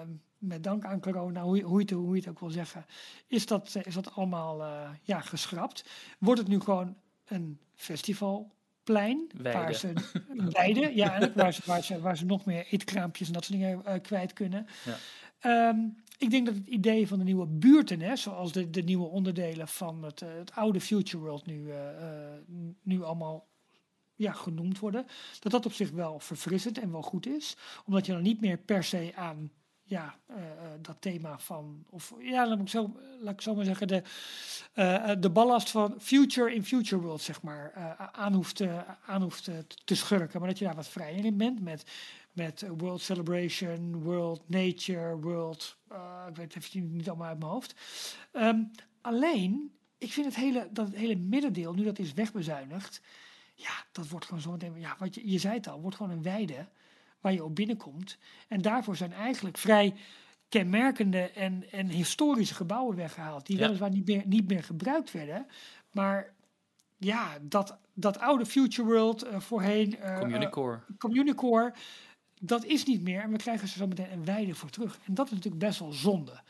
eh, met dank aan corona, hoe, je- hoe, je het, hoe je het ook wil zeggen, is dat, eh, is dat allemaal eh, ja, geschrapt. Wordt het nu gewoon een festivalplein, Weide. waar ze weide, ja, waar, ze, waar, ze, waar ze nog meer eetkraampjes en dat soort dingen eh, kwijt kunnen. Ja. Ehm, ik denk dat het idee van de nieuwe buurten, hè, zoals de, de nieuwe onderdelen van het, eh, het oude Future World nu, eh, eh, nu allemaal ja, genoemd worden, dat dat op zich wel verfrissend en wel goed is. Omdat je dan niet meer per se aan ja, dat thema van, of ja, laat ik zo, laat ik zo maar zeggen, de, de ballast van future in future world, zeg maar, uh, aan hoeft te schurken. Maar dat je daar wat vrijer in bent met, met World Celebration, World Nature, World, ik weet het even niet allemaal uit mijn hoofd. Um, alleen, ik vind het hele, dat het hele middendeel, nu dat is wegbezuinigd, ja, dat wordt gewoon zo meteen, ja, wat je, je zei het al, wordt gewoon een weide waar je op binnenkomt. En daarvoor zijn eigenlijk vrij kenmerkende en, en historische gebouwen weggehaald. Die weliswaar niet meer, niet meer gebruikt werden. Maar ja, dat, dat oude Future World uh, voorheen... Uh, Communicore. Uh, Communicore, dat is niet meer. En we krijgen ze zo meteen een weide voor terug. En dat is natuurlijk best wel zonde.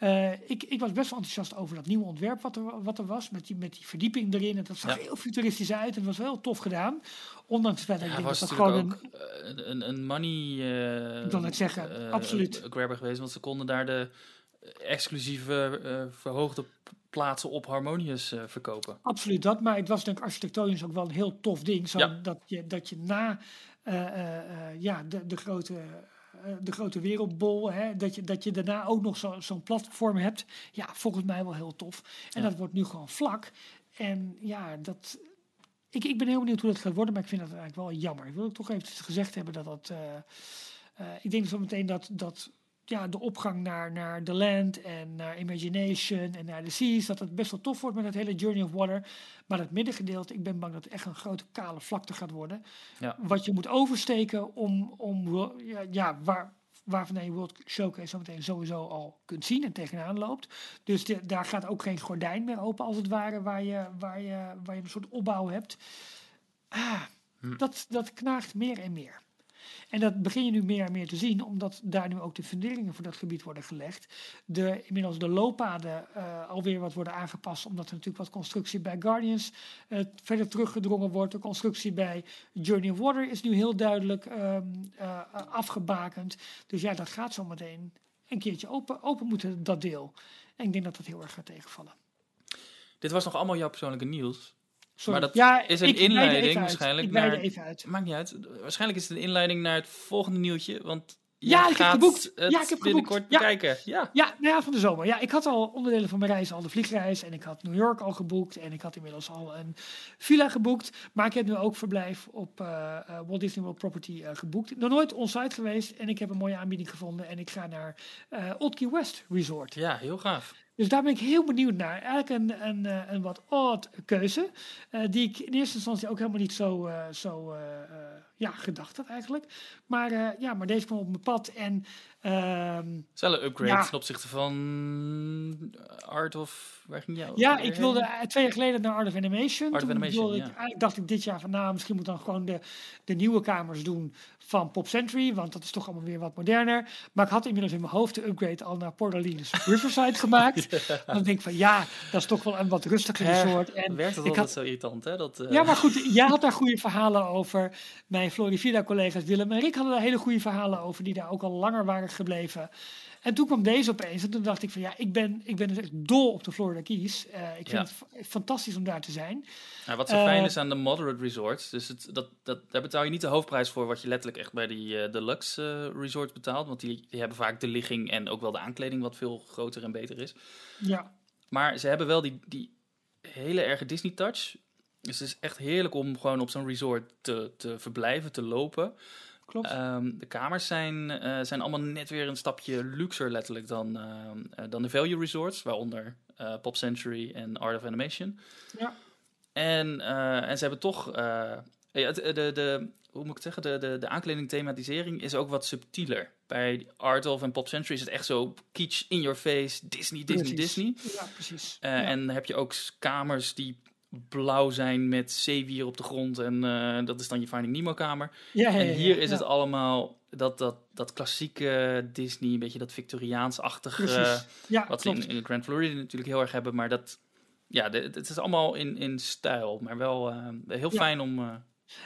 Uh, ik, ik, was best wel enthousiast over dat nieuwe ontwerp wat er, wat er was. Met die, met die verdieping erin. En dat zag heel futuristisch uit. En het was wel tof gedaan. Ondanks het dat ja, ik denk dat het gewoon een, een, een money uh, ik wil net zeggen, uh, absoluut. grabber geweest. Want ze konden daar de exclusieve verhoogde plaatsen op Harmonious verkopen. Absoluut dat. Maar het was denk ik architectonisch ook wel een heel tof ding. Zo ja. dat, je, dat je na ja, de, de grote de grote wereldbol, hè, dat, je, dat je daarna ook nog zo'n zo platform hebt. Ja, volgens mij wel heel tof. En ja. dat wordt nu gewoon vlak. En ja, dat, ik, ik ben heel benieuwd hoe dat gaat worden, maar ik vind dat eigenlijk wel jammer. Ik wil ook toch even gezegd hebben dat dat. Uh, uh, ik denk zo meteen dat, dat ja, de opgang naar, naar The Land en naar Imagination en naar The Seas, dat het best wel tof wordt met het hele Journey of Water. Maar het middengedeelte, ik ben bang dat het echt een grote kale vlakte gaat worden. Ja. Wat je moet oversteken om, om ja, ja, waar, waarvan je World Showcase zometeen sowieso al kunt zien en tegenaan loopt. Dus de, daar gaat ook geen gordijn meer open, als het ware, waar je, waar je, waar je een soort opbouw hebt. Ah, hm. dat, dat knaagt meer en meer. En dat begin je nu meer en meer te zien, omdat daar nu ook de funderingen voor dat gebied worden gelegd. De, inmiddels de looppaden uh, alweer wat worden aangepast, omdat er natuurlijk wat constructie bij Guardians uh, verder teruggedrongen wordt. De constructie bij Journey of Water is nu heel duidelijk um, uh, afgebakend. Dus ja, dat gaat zometeen een keertje open, open moeten, dat deel. En ik denk dat dat heel erg gaat tegenvallen. Dit was nog allemaal jouw persoonlijke nieuws. Sorry. Maar dat ja, is een ik inleiding waarschijnlijk Ik naar... even uit. Maakt niet uit. Waarschijnlijk is het een inleiding naar het volgende nieuwtje. Want Ja, ik heb geboekt. het Ja, ik heb binnenkort geboekt. Ja. bekijken. Ja. Ja, nou ja, van de zomer. Ja, ik had al onderdelen van mijn reis, al de vliegreis. En ik had New York al geboekt. En ik had inmiddels al een villa geboekt. Maar ik heb nu ook verblijf op eh, Walt Disney World Property eh, geboekt. Nog nooit onsite geweest. En ik heb een mooie aanbieding gevonden. En ik ga naar eh Old Key West Resort. ja, heel gaaf. Dus daar ben ik heel benieuwd naar. Eigenlijk een, een, eh, een wat odd keuze. eh, die ik in eerste instantie ook helemaal niet zo, eh, zo ja, gedacht had eigenlijk. Maar, eh, ja, maar deze kwam op mijn pad. En ehm, wel een upgrade Ja. ten opzichte van Art of... Waar ging jou? Ja, ik wilde eh, twee jaar geleden naar Art of Animation. Art of Animation, wilde ik, ja. eigenlijk dacht ik dit jaar van, nou, misschien moet dan gewoon de, de nieuwe kamers doen van Pop Century, want dat is toch allemaal weer wat moderner. Maar ik had inmiddels in mijn hoofd de upgrade al naar Port Orleans Riverside gemaakt. Dan denk ik van, ja, dat is toch wel een wat rustiger resort. En Werkt het ik altijd had, zo irritant, hè? Dat, eh, ja, maar goed, jij had daar goede verhalen over. Mijn Florivida-collega's Willem en Rick hadden daar hele goede verhalen over, die daar ook al langer waren gebleven. En toen kwam deze opeens en toen dacht ik van ja, ik ben, ik ben dus echt dol op de Florida Keys. Eh, ik vind Ja. het fa- fantastisch om daar te zijn. Nou, wat zo fijn Eh, is aan de moderate resorts, dus het, dat, dat, daar betaal je niet de hoofdprijs voor wat je letterlijk echt bij die eh, deluxe resorts betaalt. Want die, die hebben vaak de ligging en ook wel de aankleding wat veel groter en beter is. Ja, Maar ze hebben wel die, die hele erge Disney touch. Dus het is echt heerlijk om gewoon op zo'n resort te, te verblijven, te lopen. klopt. Ehm, de kamers zijn, eh, zijn allemaal net weer een stapje luxer letterlijk dan, ehm, eh, dan de value resorts. Waaronder eh, Pop Century en Art of Animation. Ja. En, en ze hebben toch... ja, de, de, hoe moet ik het zeggen? De, de, de aankleding thematisering is ook wat subtieler. Bij Art of en Pop Century is het echt zo kitsch, in your face, Disney, Disney, Precies. Disney. ja, precies. Ja. En dan heb je ook kamers die blauw zijn met zeewier op de grond. En eh, dat is dan je Finding Nemo kamer. ja, ja, ja, en hier is het allemaal dat, dat, dat klassieke Disney, een beetje dat Victoriaans-achtige. Wat ze in, in Grand Floridian natuurlijk heel erg hebben. Maar dat, ja, het is allemaal in, in stijl. Maar wel eh, heel fijn om...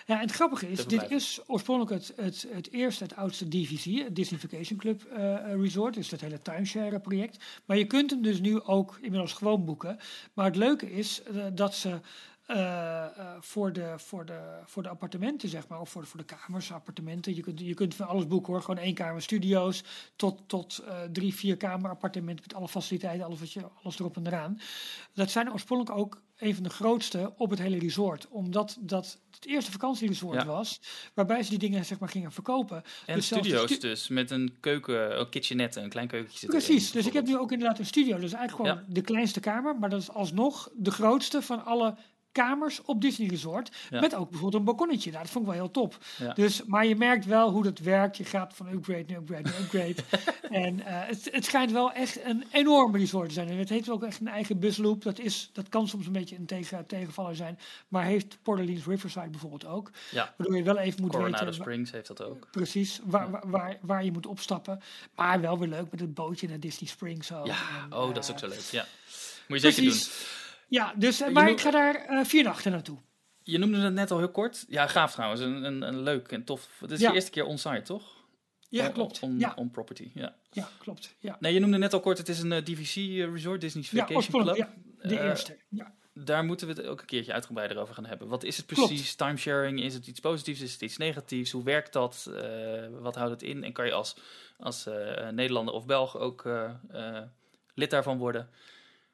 Ja, en het grappige is, dit is oorspronkelijk het, het, het eerste, het oudste DVC, het Disney Vacation Club eh, Resort, dus dat hele timeshare project. Maar je kunt hem dus nu ook inmiddels gewoon boeken. Maar het leuke is eh, dat ze eh, voor, de, voor, de, voor de appartementen, zeg maar, of voor de, voor de kamers, appartementen. Je kunt, je kunt van alles boeken hoor, gewoon één kamer studio's tot, tot drie, vier kamer appartementen met alle faciliteiten, alles, wat je, alles erop en eraan. Dat zijn oorspronkelijk ook een van de grootste op het hele resort, omdat dat het eerste vakantieresort Ja. was, waarbij ze die dingen zeg maar gingen verkopen. En Dus studio's stu- dus, met een keuken, een kitchenette, een klein keukentje zit Precies, dus ik heb nu ook inderdaad een studio. Is eigenlijk gewoon de kleinste kamer, maar dat is alsnog de grootste van alle kamers op Disney Resort. Ja. Met ook bijvoorbeeld een balkonnetje. Nou, dat vond ik wel heel top. Ja. Dus, maar je merkt wel hoe dat werkt. Je gaat van upgrade naar upgrade naar upgrade. en eh, het, het schijnt wel echt een enorm resort te zijn. En het heeft ook echt een eigen busloop. Dat, is, dat kan soms een beetje een tegen, tegenvaller zijn. Maar heeft Port Orleans Riverside bijvoorbeeld ook. Ja, Waardoor je wel even moet Coronado weten... Springs heeft dat ook. Precies, waar, waar, waar, waar je moet opstappen. Maar wel weer leuk met het bootje naar Disney Springs. Ook. Ja, En, oh, dat is eh, ook zo leuk. Ja. Moet je zeker doen. Ja, dus, eh, Je maar ik ga daar eh, vier nachten naartoe. Je noemde het net al heel kort. Ja, gaaf trouwens. Een, een, een leuk en tof. Het is Ja. de eerste keer on-site, toch? Ja, On- klopt. On, ja, on property, ja. ja, klopt. Ja, Nee, je noemde net al kort, het is een eh, DVC eh, resort, Disney's Vacation. Club. Ja, de Eh, eerste. Ja. Daar moeten we het ook een keertje uitgebreider over gaan hebben. Wat is het Klopt. precies? Timesharing, is het iets positiefs, is het iets negatiefs? Hoe werkt dat? Eh, wat houdt het in? En kan je als, als eh, Nederlander of Belg ook eh, eh, lid daarvan worden?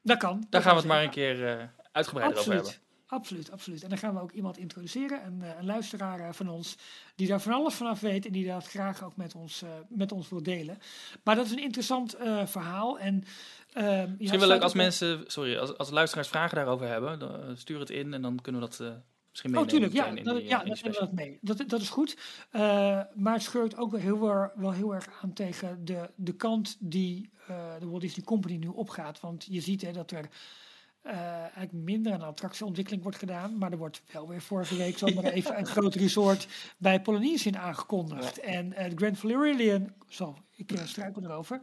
Dat kan. Daar dat gaan we het maar een keer eh, uitgebreider over hebben. Absoluut. Absoluut. En dan gaan we ook iemand introduceren, een, eh, een luisteraar eh, van ons, die daar van alles vanaf weet en die dat graag ook met ons, met ons wil delen. Maar dat is een interessant verhaal. En, ehm, ja, Misschien wel leuk als mensen, sorry, als, als luisteraars vragen daarover hebben, dan, stuur het in en dan kunnen we dat misschien Oh, tuurlijk, ja, dat, die, eh, ja, dat nemen we special. dat mee. Dat, dat is goed. Eh, maar het scheurt ook wel heel, erg, wel heel erg aan tegen de, de kant die eh, de Walt Disney Company nu opgaat. Want je ziet hè, dat er eigenlijk minder aan attractieontwikkeling wordt gedaan. Maar er wordt wel weer vorige week zomaar even een groot resort bij Polynesian aangekondigd. En het Grand Floridian, zo, ik struikel erover.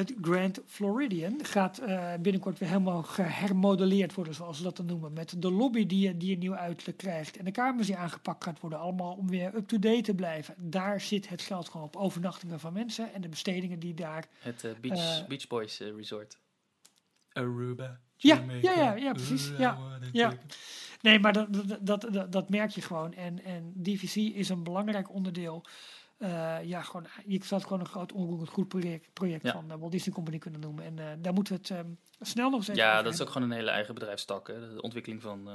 Het Grand Floridian gaat eh, binnenkort weer helemaal gehermodelleerd worden, zoals ze dat dan noemen. Met de lobby die, je- die een nieuw uiterlijk krijgt. En de kamers die aangepakt gaat worden. Allemaal om weer up-to-date te blijven. Daar zit het geld gewoon op. Overnachtingen van mensen en de bestedingen die daar... Het eh, Beach, Eh, Beach Boys Resort. Aruba. Ja, ja, ja, ja, precies, ja, ja. Nee, maar dat, dat, dat, dat, dat merk je gewoon. En, en DVC is een belangrijk onderdeel. Eh, ja, gewoon, je zou het gewoon een groot onroerend goed project, project Ja. van de Walt Disney Company kunnen noemen. En eh, daar moeten we het snel nog eens even Ja, dat is ook gewoon een hele eigen bedrijfstak. Hè? De ontwikkeling van, eh,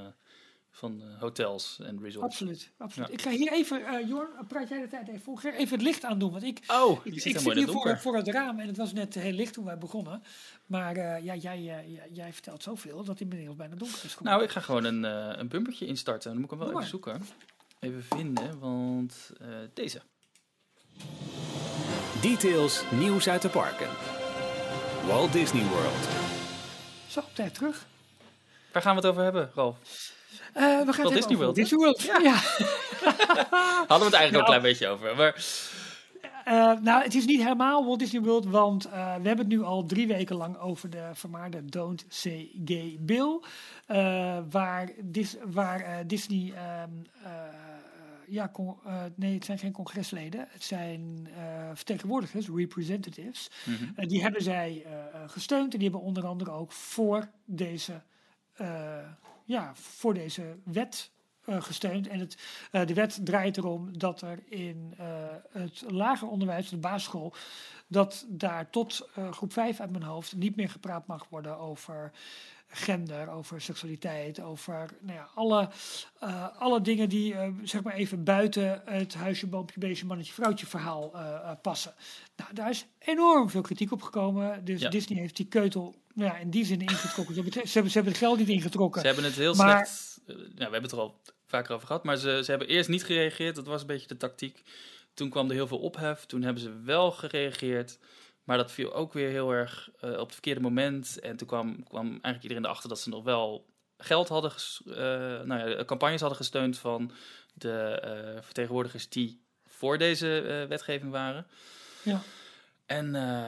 van eh, hotels en resorts. Absoluut, absoluut. Ja. Ik ga hier even, eh Jorn, praat jij de tijd even voor. Even het licht aandoen, want ik, Oh, ik, je ik zit zit hier voor, voor het raam en het was net heel licht toen wij begonnen. Maar eh, ja, jij, eh, jij, vertelt zoveel dat het inmiddels bijna donker is geworden. Nou, ik ga gewoon een, eh, een bumpertje instarten. Dan moet ik hem wel Doe even maar. zoeken. Even vinden, want eh, deze. Details, nieuws uit de parken. Walt Disney World. Zo, op tijd terug. Waar gaan we het over hebben, Ralf? Eh, we gaan het Walt hebben Disney over World, Disney World. Ja. Hadden we het eigenlijk al Nou. een klein beetje over. Maar Eh, nou, het is niet helemaal Walt Disney World, want eh, we hebben het nu al drie weken lang over de vermaarde Don't Say Gay Bill. eh, waar, Dis, waar eh, Disney. ehm, eh, ja, con- eh, nee, het zijn geen congresleden. Het zijn eh, vertegenwoordigers, representatives. Mhm. Die hebben zij eh, gesteund en die hebben onder andere ook voor deze, ja, voor deze wet gesteund. En het, de wet draait erom dat er in het lager onderwijs, de basisschool, dat daar tot groep 5 uit mijn hoofd niet meer gepraat mag worden over gender, over seksualiteit, over nou ja, alle, eh, alle dingen die eh, zeg maar even buiten het huisje, boompje, beestje, mannetje, vrouwtje verhaal eh, passen. Nou, daar is enorm veel kritiek op gekomen. Dus Ja. Disney heeft die keutel nou ja, in die zin ingetrokken. Ze hebben, ze, hebben, ze hebben het geld niet ingetrokken. Ze hebben het heel Maar- slecht. nou, we hebben het er al vaker over gehad. Maar ze, ze hebben eerst niet gereageerd. Dat was een beetje de tactiek. Toen kwam er heel veel ophef. Toen hebben ze wel gereageerd. Maar dat viel ook weer heel erg eh, op het verkeerde moment. En toen kwam, kwam eigenlijk iedereen erachter dat ze nog wel geld hadden, eh, nou ja, campagnes hadden gesteund van de eh, vertegenwoordigers die voor deze eh, wetgeving waren. Ja. En, eh,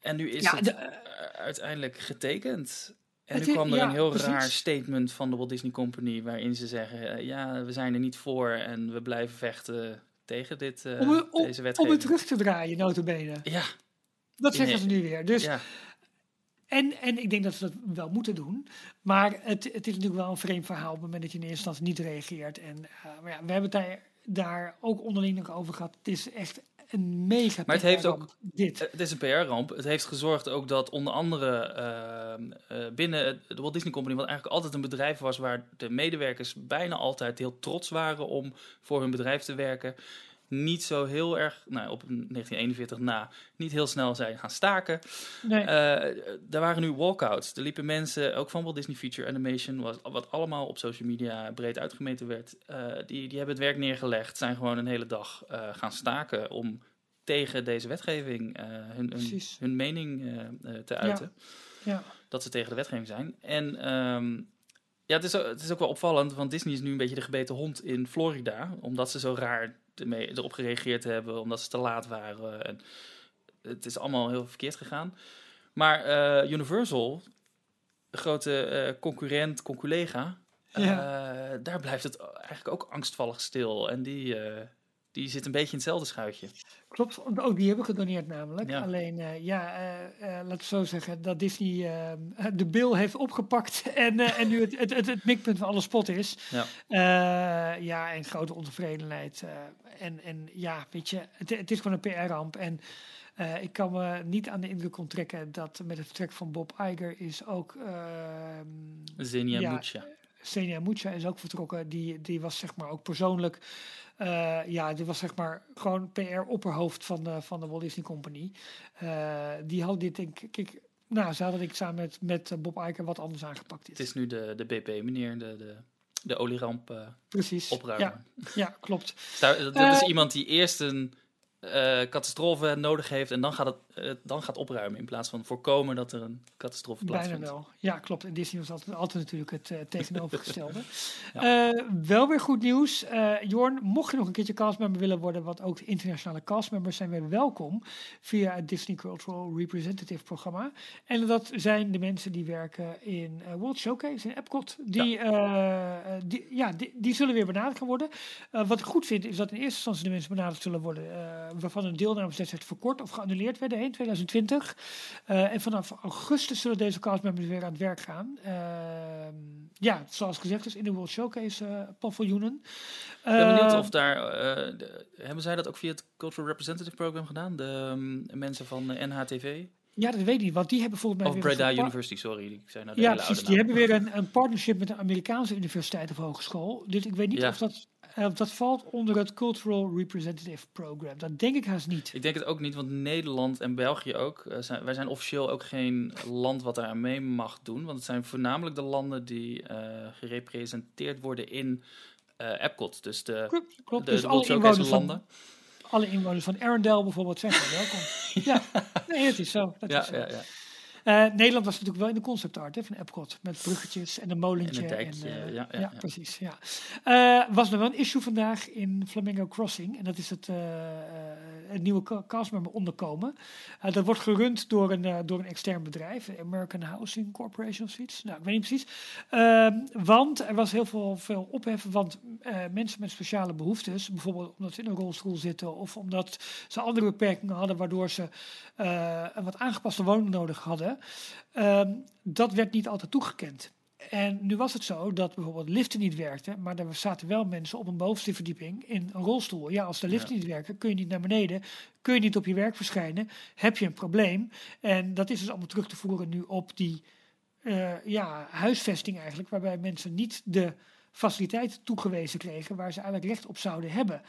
en nu is Ja, het de- eh, uiteindelijk getekend. En Het nu kwam er ja, een heel precies. raar statement van de Walt Disney Company waarin ze zeggen: eh, ja, we zijn er niet voor en we blijven vechten tegen dit, eh, om, het- om, deze om wetgeving. het terug te draaien, notabene. Ja, Dat zeggen ze nu weer. Dus ja, en, en ik denk dat ze dat wel moeten doen. Maar het, het is natuurlijk wel een vreemd verhaal op het moment dat je in eerste instantie niet reageert. En uh, maar ja, we hebben het daar, daar ook onderling nog over gehad. Het is echt een mega Maar het heeft ook, dit. het is een PR-ramp. Het heeft gezorgd ook dat onder andere uh, uh, binnen de Walt Disney Company, wat eigenlijk altijd een bedrijf was waar de medewerkers bijna altijd heel trots waren om voor hun bedrijf te werken, niet zo heel erg, nou, op 1941 na, niet heel snel zijn gaan staken. Nee. Uh, daar waren nu walkouts. Er liepen mensen, ook van Walt Disney Feature Animation, wat, wat allemaal op social media breed uitgemeten werd. Uh, die, die hebben het werk neergelegd, zijn gewoon een hele dag uh, gaan staken om tegen deze wetgeving hun, hun, hun, mening te uiten. Ja. ja. Dat ze tegen de wetgeving zijn. En um, ja, het is, het is ook wel opvallend, want Disney is nu een beetje de gebeten hond in Florida, omdat ze zo raar ermee, erop gereageerd hebben, omdat ze te laat waren. En het is allemaal heel verkeerd gegaan. Maar uh, Universal, grote uh, concurrent, conculega, ja. uh, daar blijft het eigenlijk ook angstvallig stil. En die, die zit een beetje in hetzelfde schuitje. Klopt, ook die hebben gedoneerd namelijk. Ja. Alleen, uh, ja, uh, uh, laat ik zo zeggen, dat Disney de bil heeft opgepakt en, en nu het, het, het, het, mikpunt van alle spot is. Ja, ja en grote ontevredenheid. en, en ja, weet je, het, het is gewoon een PR-ramp. En ik kan me niet aan de indruk onttrekken dat met het vertrek van Bob Iger is ook... Zenia ja, Mucha. Senia Mucha is ook vertrokken. Die, die was zeg maar ook persoonlijk uh, ja, dit was zeg maar gewoon PR-opperhoofd van de, van de Walt Disney Company. Uh, die had dit, denk ik, nou, ze hadden ik samen met, met Bob Iger wat anders aangepakt. Dit. Het is nu de, de BP, meneer, de, de, de olieramp uh, Precies. opruimen. Ja, ja klopt. dat, dat is iemand die eerst een catastrofe nodig heeft en dan gaat, het, uh, dan gaat opruimen in plaats van voorkomen dat er een catastrofe plaatsvindt. Bijna wel. Ja, klopt. En Disney was altijd, altijd natuurlijk het uh, tegenovergestelde. ja. wel weer goed nieuws. Jorn, mocht je nog een keertje castmember willen worden, wat ook de internationale castmembers zijn weer welkom via het Disney Cultural Representative programma. En dat zijn de mensen die werken in World Showcase in Epcot. Die, ja. die, ja, die, die, zullen weer benaderd gaan worden. wat ik goed vind is dat in eerste instantie de mensen benaderd zullen worden waarvan een deelnameswedstrijd verkort of geannuleerd werden in 2020. Uh, en vanaf augustus zullen deze castmembers weer aan het werk gaan. Uh, ja, zoals gezegd is in de World Showcase uh, paviljoenen. Ik ben benieuwd of daar, de, hebben zij dat ook via het Cultural Representative Program gedaan? De um, mensen van NHTV? Ja, dat weet ik niet, want die hebben volgens mij of. Breda University, sorry. Nou de ja, hele precies. Die hebben weer een, een partnership met een Amerikaanse universiteit of hogeschool. Dus ik weet niet Ja. of dat... Uh, dat valt onder het Cultural Representative Program. Dat denk ik haast niet. Ik denk het ook niet, want Nederland en België ook. Uh, zijn, wij zijn officieel ook geen land wat daar aan mee mag doen. Want het zijn voornamelijk de landen die uh, gerepresenteerd worden in Epcot. Dus de, klopt, de, dus de alle inwoners, landen. van, alle inwoners van Arendelle bijvoorbeeld zijn gewoon welkom. ja, nee, het is zo. Dat Ja, is zo. ja, ja. Uh, Nederland was natuurlijk wel in de concept art hè, van Epcot. Met bruggetjes en een molentje. En een en, uh, ja, ja, ja. precies. Ja. Uh, was er wel een issue vandaag in Flamingo Crossing. En dat is het, het nieuwe ca- castmember onderkomen. dat wordt gerund door een, door een extern bedrijf. American Housing Corporation of zoiets. Nou, ik weet niet precies. Ehm, want er was heel veel, veel ophef. Want mensen met speciale behoeftes. Bijvoorbeeld omdat ze in een rolstoel zitten. Of omdat ze andere beperkingen hadden. Waardoor ze een wat aangepaste woning nodig hadden. Um, dat werd niet altijd toegekend. En nu was het zo dat bijvoorbeeld liften niet werkten, maar er zaten wel mensen op een bovenste verdieping in een rolstoel. Ja, als de liften Ja. niet werken, kun je niet naar beneden, kun je niet op je werk verschijnen, heb je een probleem. En dat is dus allemaal terug te voeren nu op die uh, ja, huisvesting eigenlijk, waarbij mensen niet de faciliteiten toegewezen kregen waar ze eigenlijk recht op zouden hebben.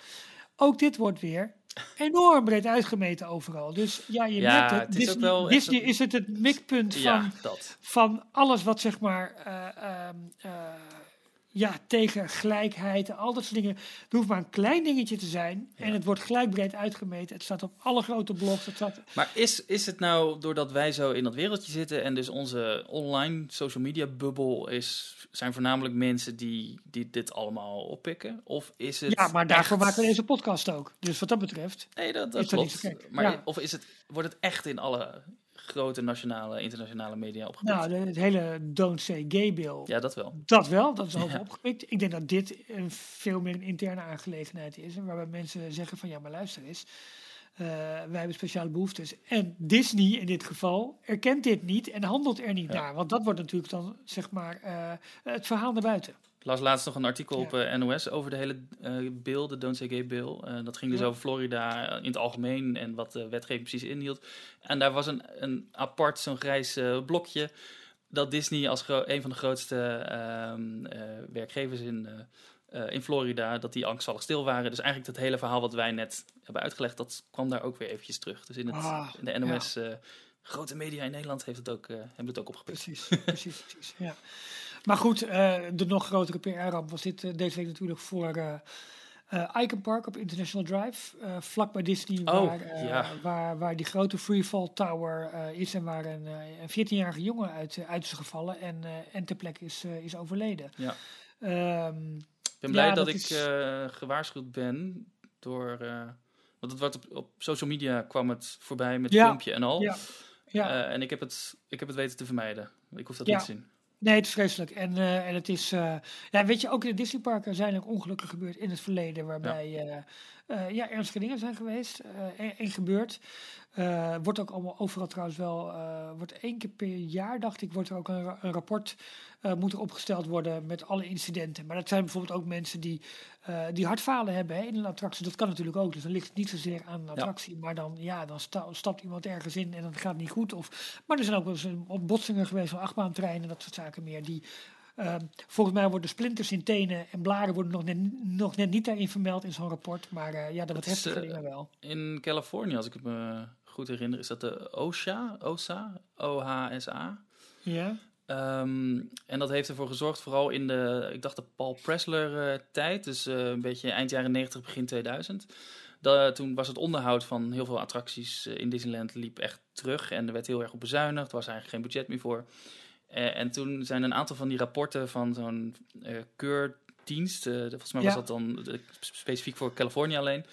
Ook dit wordt weer enorm breed uitgemeten overal. Dus ja, je Ja, merkt het. het is Disney, wel Disney is het het mikpunt van, Ja, van alles wat zeg maar eh, ehm, eh, ja, tegen gelijkheid al dat soort dingen. Het hoeft maar een klein dingetje te zijn en het wordt gelijk breed uitgemeten. Het staat op alle grote blogs. Het staat, Maar is, is het nou doordat wij zo in dat wereldje zitten en dus onze online social media bubbel is, zijn voornamelijk mensen die, die dit allemaal oppikken? Of is het. ja, maar daarvoor echt- maken we deze podcast ook. Dus wat dat betreft. Nee, dat, dat klopt. Maar Ja. of is het, wordt het echt in alle grote nationale, internationale media opgepikt? Nou, het hele Don't Say Gay Bill. ja, dat wel. Dat wel, dat is over Ja. opgepikt. Ik denk dat dit een veel meer een interne aangelegenheid is. Waarbij mensen zeggen van ja, maar luister eens. eh, wij hebben speciale behoeftes. En Disney in dit geval erkent dit niet en handelt er niet Ja. naar. Want dat wordt natuurlijk dan, zeg maar, eh, het verhaal naar buiten. Ik las laatst nog een artikel Ja. op eh, NOS over de hele eh bill, de Don't Say Gay bill. Eh, dat ging dus Ja. over Florida in het algemeen en wat de wetgeving precies inhield. En daar was een, een apart, zo'n grijs blokje, dat Disney als een van de grootste ehm, eh, werkgevers in, in Florida, dat die angstvallig stil waren. Dus eigenlijk dat hele verhaal wat wij net hebben uitgelegd, dat kwam daar ook weer eventjes terug. Dus in, het, Ah, in de NOS, grote media in Nederland heeft het ook, hebben het ook opgepikt. Precies, precies, precies. Ja. Maar goed, eh, de nog grotere PR-ramp was dit eh, deze week natuurlijk voor eh, Icon Park op International Drive. vlak bij Disney, Oh, waar, ja. waar, waar die grote Freefall Tower is en waar een, een 14-jarige jongen uit, uit is gevallen en, en ter plekke is, is overleden. Ja. Ehm, Ik ben Ja, blij dat, dat ik is- gewaarschuwd ben door. want het wordt op, op social media kwam het voorbij met Ja, filmpje en al. ja, ja. En ik heb, het, ik heb het weten te vermijden. Ik hoef dat Ja. niet te zien. Nee, het is vreselijk. En, eh, en het is. eh, ja, weet je, ook in de Disneyparken zijn er ongelukken gebeurd in het verleden. Waarbij ja, ja ernstige dingen zijn geweest eh, en, en gebeurd. Eh, wordt ook allemaal overal trouwens wel. eh, wordt één keer per jaar, dacht ik, wordt er ook een, ra- een rapport. eh, moet er opgesteld worden met alle incidenten. Maar dat zijn bijvoorbeeld ook mensen die, die hartfalen hebben hè, in een attractie. Dat kan natuurlijk ook. Dus dan ligt het niet zozeer aan een attractie. Maar dan, ja, dan sta- stapt iemand ergens in en dan gaat het niet goed. Of, maar er zijn ook wel eens botsingen geweest van achtbaantreinen en dat soort zaken meer. Die, ehm, volgens mij worden splinters in tenen en blaren worden nog net, nog net niet daarin vermeld in zo'n rapport. Maar ja, dat wat Het is, dingen wel. In Californië, als ik het me goed herinner, is dat de OSHA. OSA? O-H-S-A. Ja, Ehm, en dat heeft ervoor gezorgd, vooral in de, ik dacht de Paul Pressler eh, tijd, dus eh, een beetje eind jaren 90, begin 2000. Da- toen was het onderhoud van heel veel attracties eh, in Disneyland liep echt terug en er werd heel erg op bezuinigd. Er was eigenlijk geen budget meer voor. En toen zijn een aantal van die rapporten van zo'n keurdienst, volgens mij was Ja. dat dan specifiek voor Californië alleen.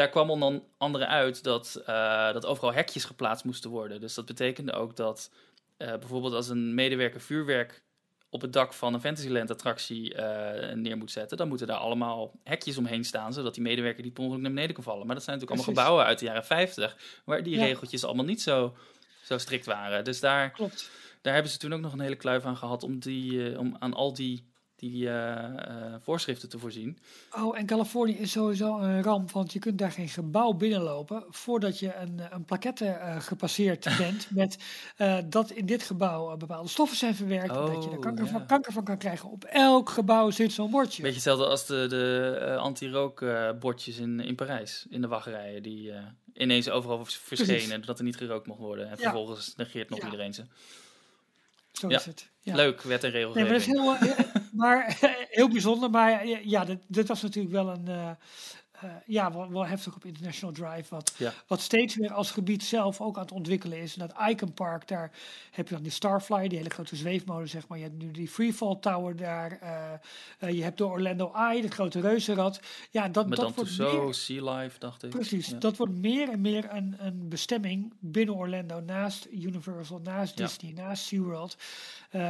Daar kwam onder andere uit dat, eh, dat overal hekjes geplaatst moesten worden. Dus dat betekende ook dat eh, bijvoorbeeld als een medewerker vuurwerk op het dak van een Fantasyland attractie eh, neer moet zetten, dan moeten daar allemaal hekjes omheen staan, zodat die medewerker die per ongeluk naar beneden kan vallen. Maar dat zijn natuurlijk allemaal gebouwen uit de jaren 50, waar die Ja. regeltjes allemaal niet zo, zo strikt waren. Dus daar, klopt. daar hebben ze toen ook nog een hele kluif aan gehad om, die, om aan al die, die eh, eh, voorschriften te voorzien. Oh, en Californië is sowieso een ramp, want je kunt daar geen gebouw binnenlopen voordat je een, een plaquette eh, gepasseerd bent met eh, dat in dit gebouw eh, bepaalde stoffen zijn verwerkt, dat je er Oh, kanker, ja. van, kanker van kan krijgen. Op elk gebouw zit zo'n bordje. Beetje hetzelfde als de, de eh, anti-rookbordjes in, in Parijs, in de wachtrijen, die eh, ineens overal verschenen, dat er niet gerookt mocht worden. En Ja. vervolgens negeert nog Ja. iedereen ze. Zo Ja. is het. Ja. Leuk, wet en Nee, regelgeving. maar dat is heel, eh, maar, heel bijzonder. Maar ja, ja, dit, dit was natuurlijk wel een. Eh, ja, wel, wel heftig op International Drive. Wat, Ja. wat steeds weer als gebied zelf ook aan het ontwikkelen is. En dat Icon Park, daar heb je dan die Starflyer, die hele grote zweefmolen, zeg maar. Je hebt nu die Freefall Tower daar. eh, eh, je hebt de Orlando Eye, het grote reuzenrad. Ja, dat, Met dat wordt zo meer, Sea Life, dacht ik. Precies, Ja. dat wordt meer en meer een, een bestemming binnen Orlando, naast Universal, naast Ja. Disney, naast SeaWorld.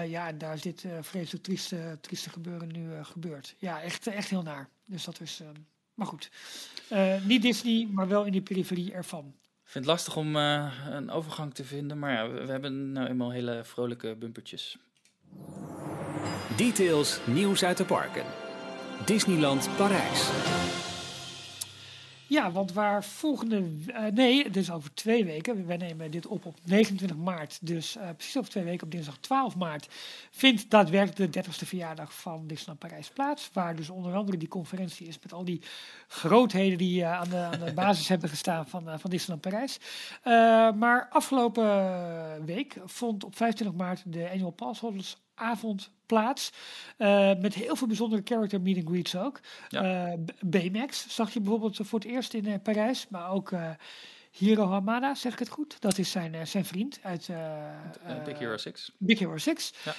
Ja, en daar is dit vreselijk trieste, trieste gebeuren nu gebeurd. Ja, echt, echt heel naar. Dus dat is, ehm, maar goed. Eh, niet Disney, maar wel in de periferie ervan. Ik vind het lastig om eh, een overgang te vinden, maar ja, we, we hebben nou eenmaal hele vrolijke bumpertjes. Details, nieuws uit de parken. Disneyland Parijs. Ja, want waar volgende... eh, nee, is over twee weken. Wij nemen dit op op 29 maart. Dus eh, precies over twee weken, op dinsdag 12 maart... vindt daadwerkelijk de 30ste verjaardag van Disneyland Parijs plaats. Waar dus onder andere die conferentie is met al die grootheden... die eh, aan, de, aan de basis hebben gestaan van, van Disneyland Parijs. Maar afgelopen week vond op 25 maart de Annual Pass Holders avond plaats. eh, met heel veel bijzondere character meet and greets ook. Ja. Eh, B- Baymax zag je bijvoorbeeld voor het eerst in eh, Parijs. Maar ook eh, Hiro Hamada, zeg ik het goed? Dat is zijn, eh, zijn vriend uit eh, Eh, Big eh, Hero 6, Big Hero 6. Ja.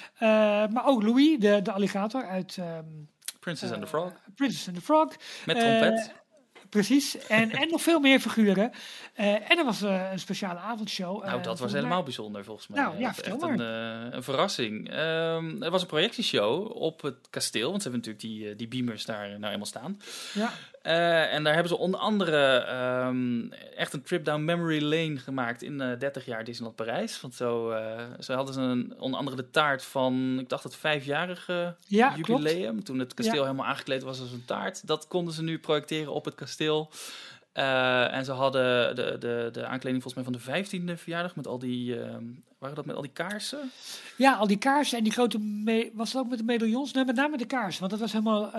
Eh, maar ook Louis, de, de alligator uit ehm, Princess and the eh, Frog, Princess and the Frog. met Eh, trompet. Precies. En, en nog veel meer figuren. Eh, en er was eh, een speciale avondshow. Nou, eh, dat was helemaal bijzonder volgens mij. Nou, ja, Echt vertel een, een verrassing. Ehm, er was een projectieshow op het kasteel, want ze hebben natuurlijk die, die beamers daar nou eenmaal staan. Ja, Eh, en daar hebben ze onder andere ehm, echt een trip down memory lane gemaakt in eh 30 jaar Disneyland Parijs. Want zo, zo hadden ze een, onder andere de taart van, ik dacht het vijfjarige ja klopt. jubileum. Toen het kasteel Ja. helemaal aangekleed was als een taart. Dat konden ze nu projecteren op het kasteel. En ze hadden de, de, de aankleding volgens mij van de vijftiende verjaardag met al die, ehm, waren dat met al die kaarsen? Ja, al die kaarsen en die grote... was het ook met de medaillons? Nee, met name de kaarsen. Want dat was helemaal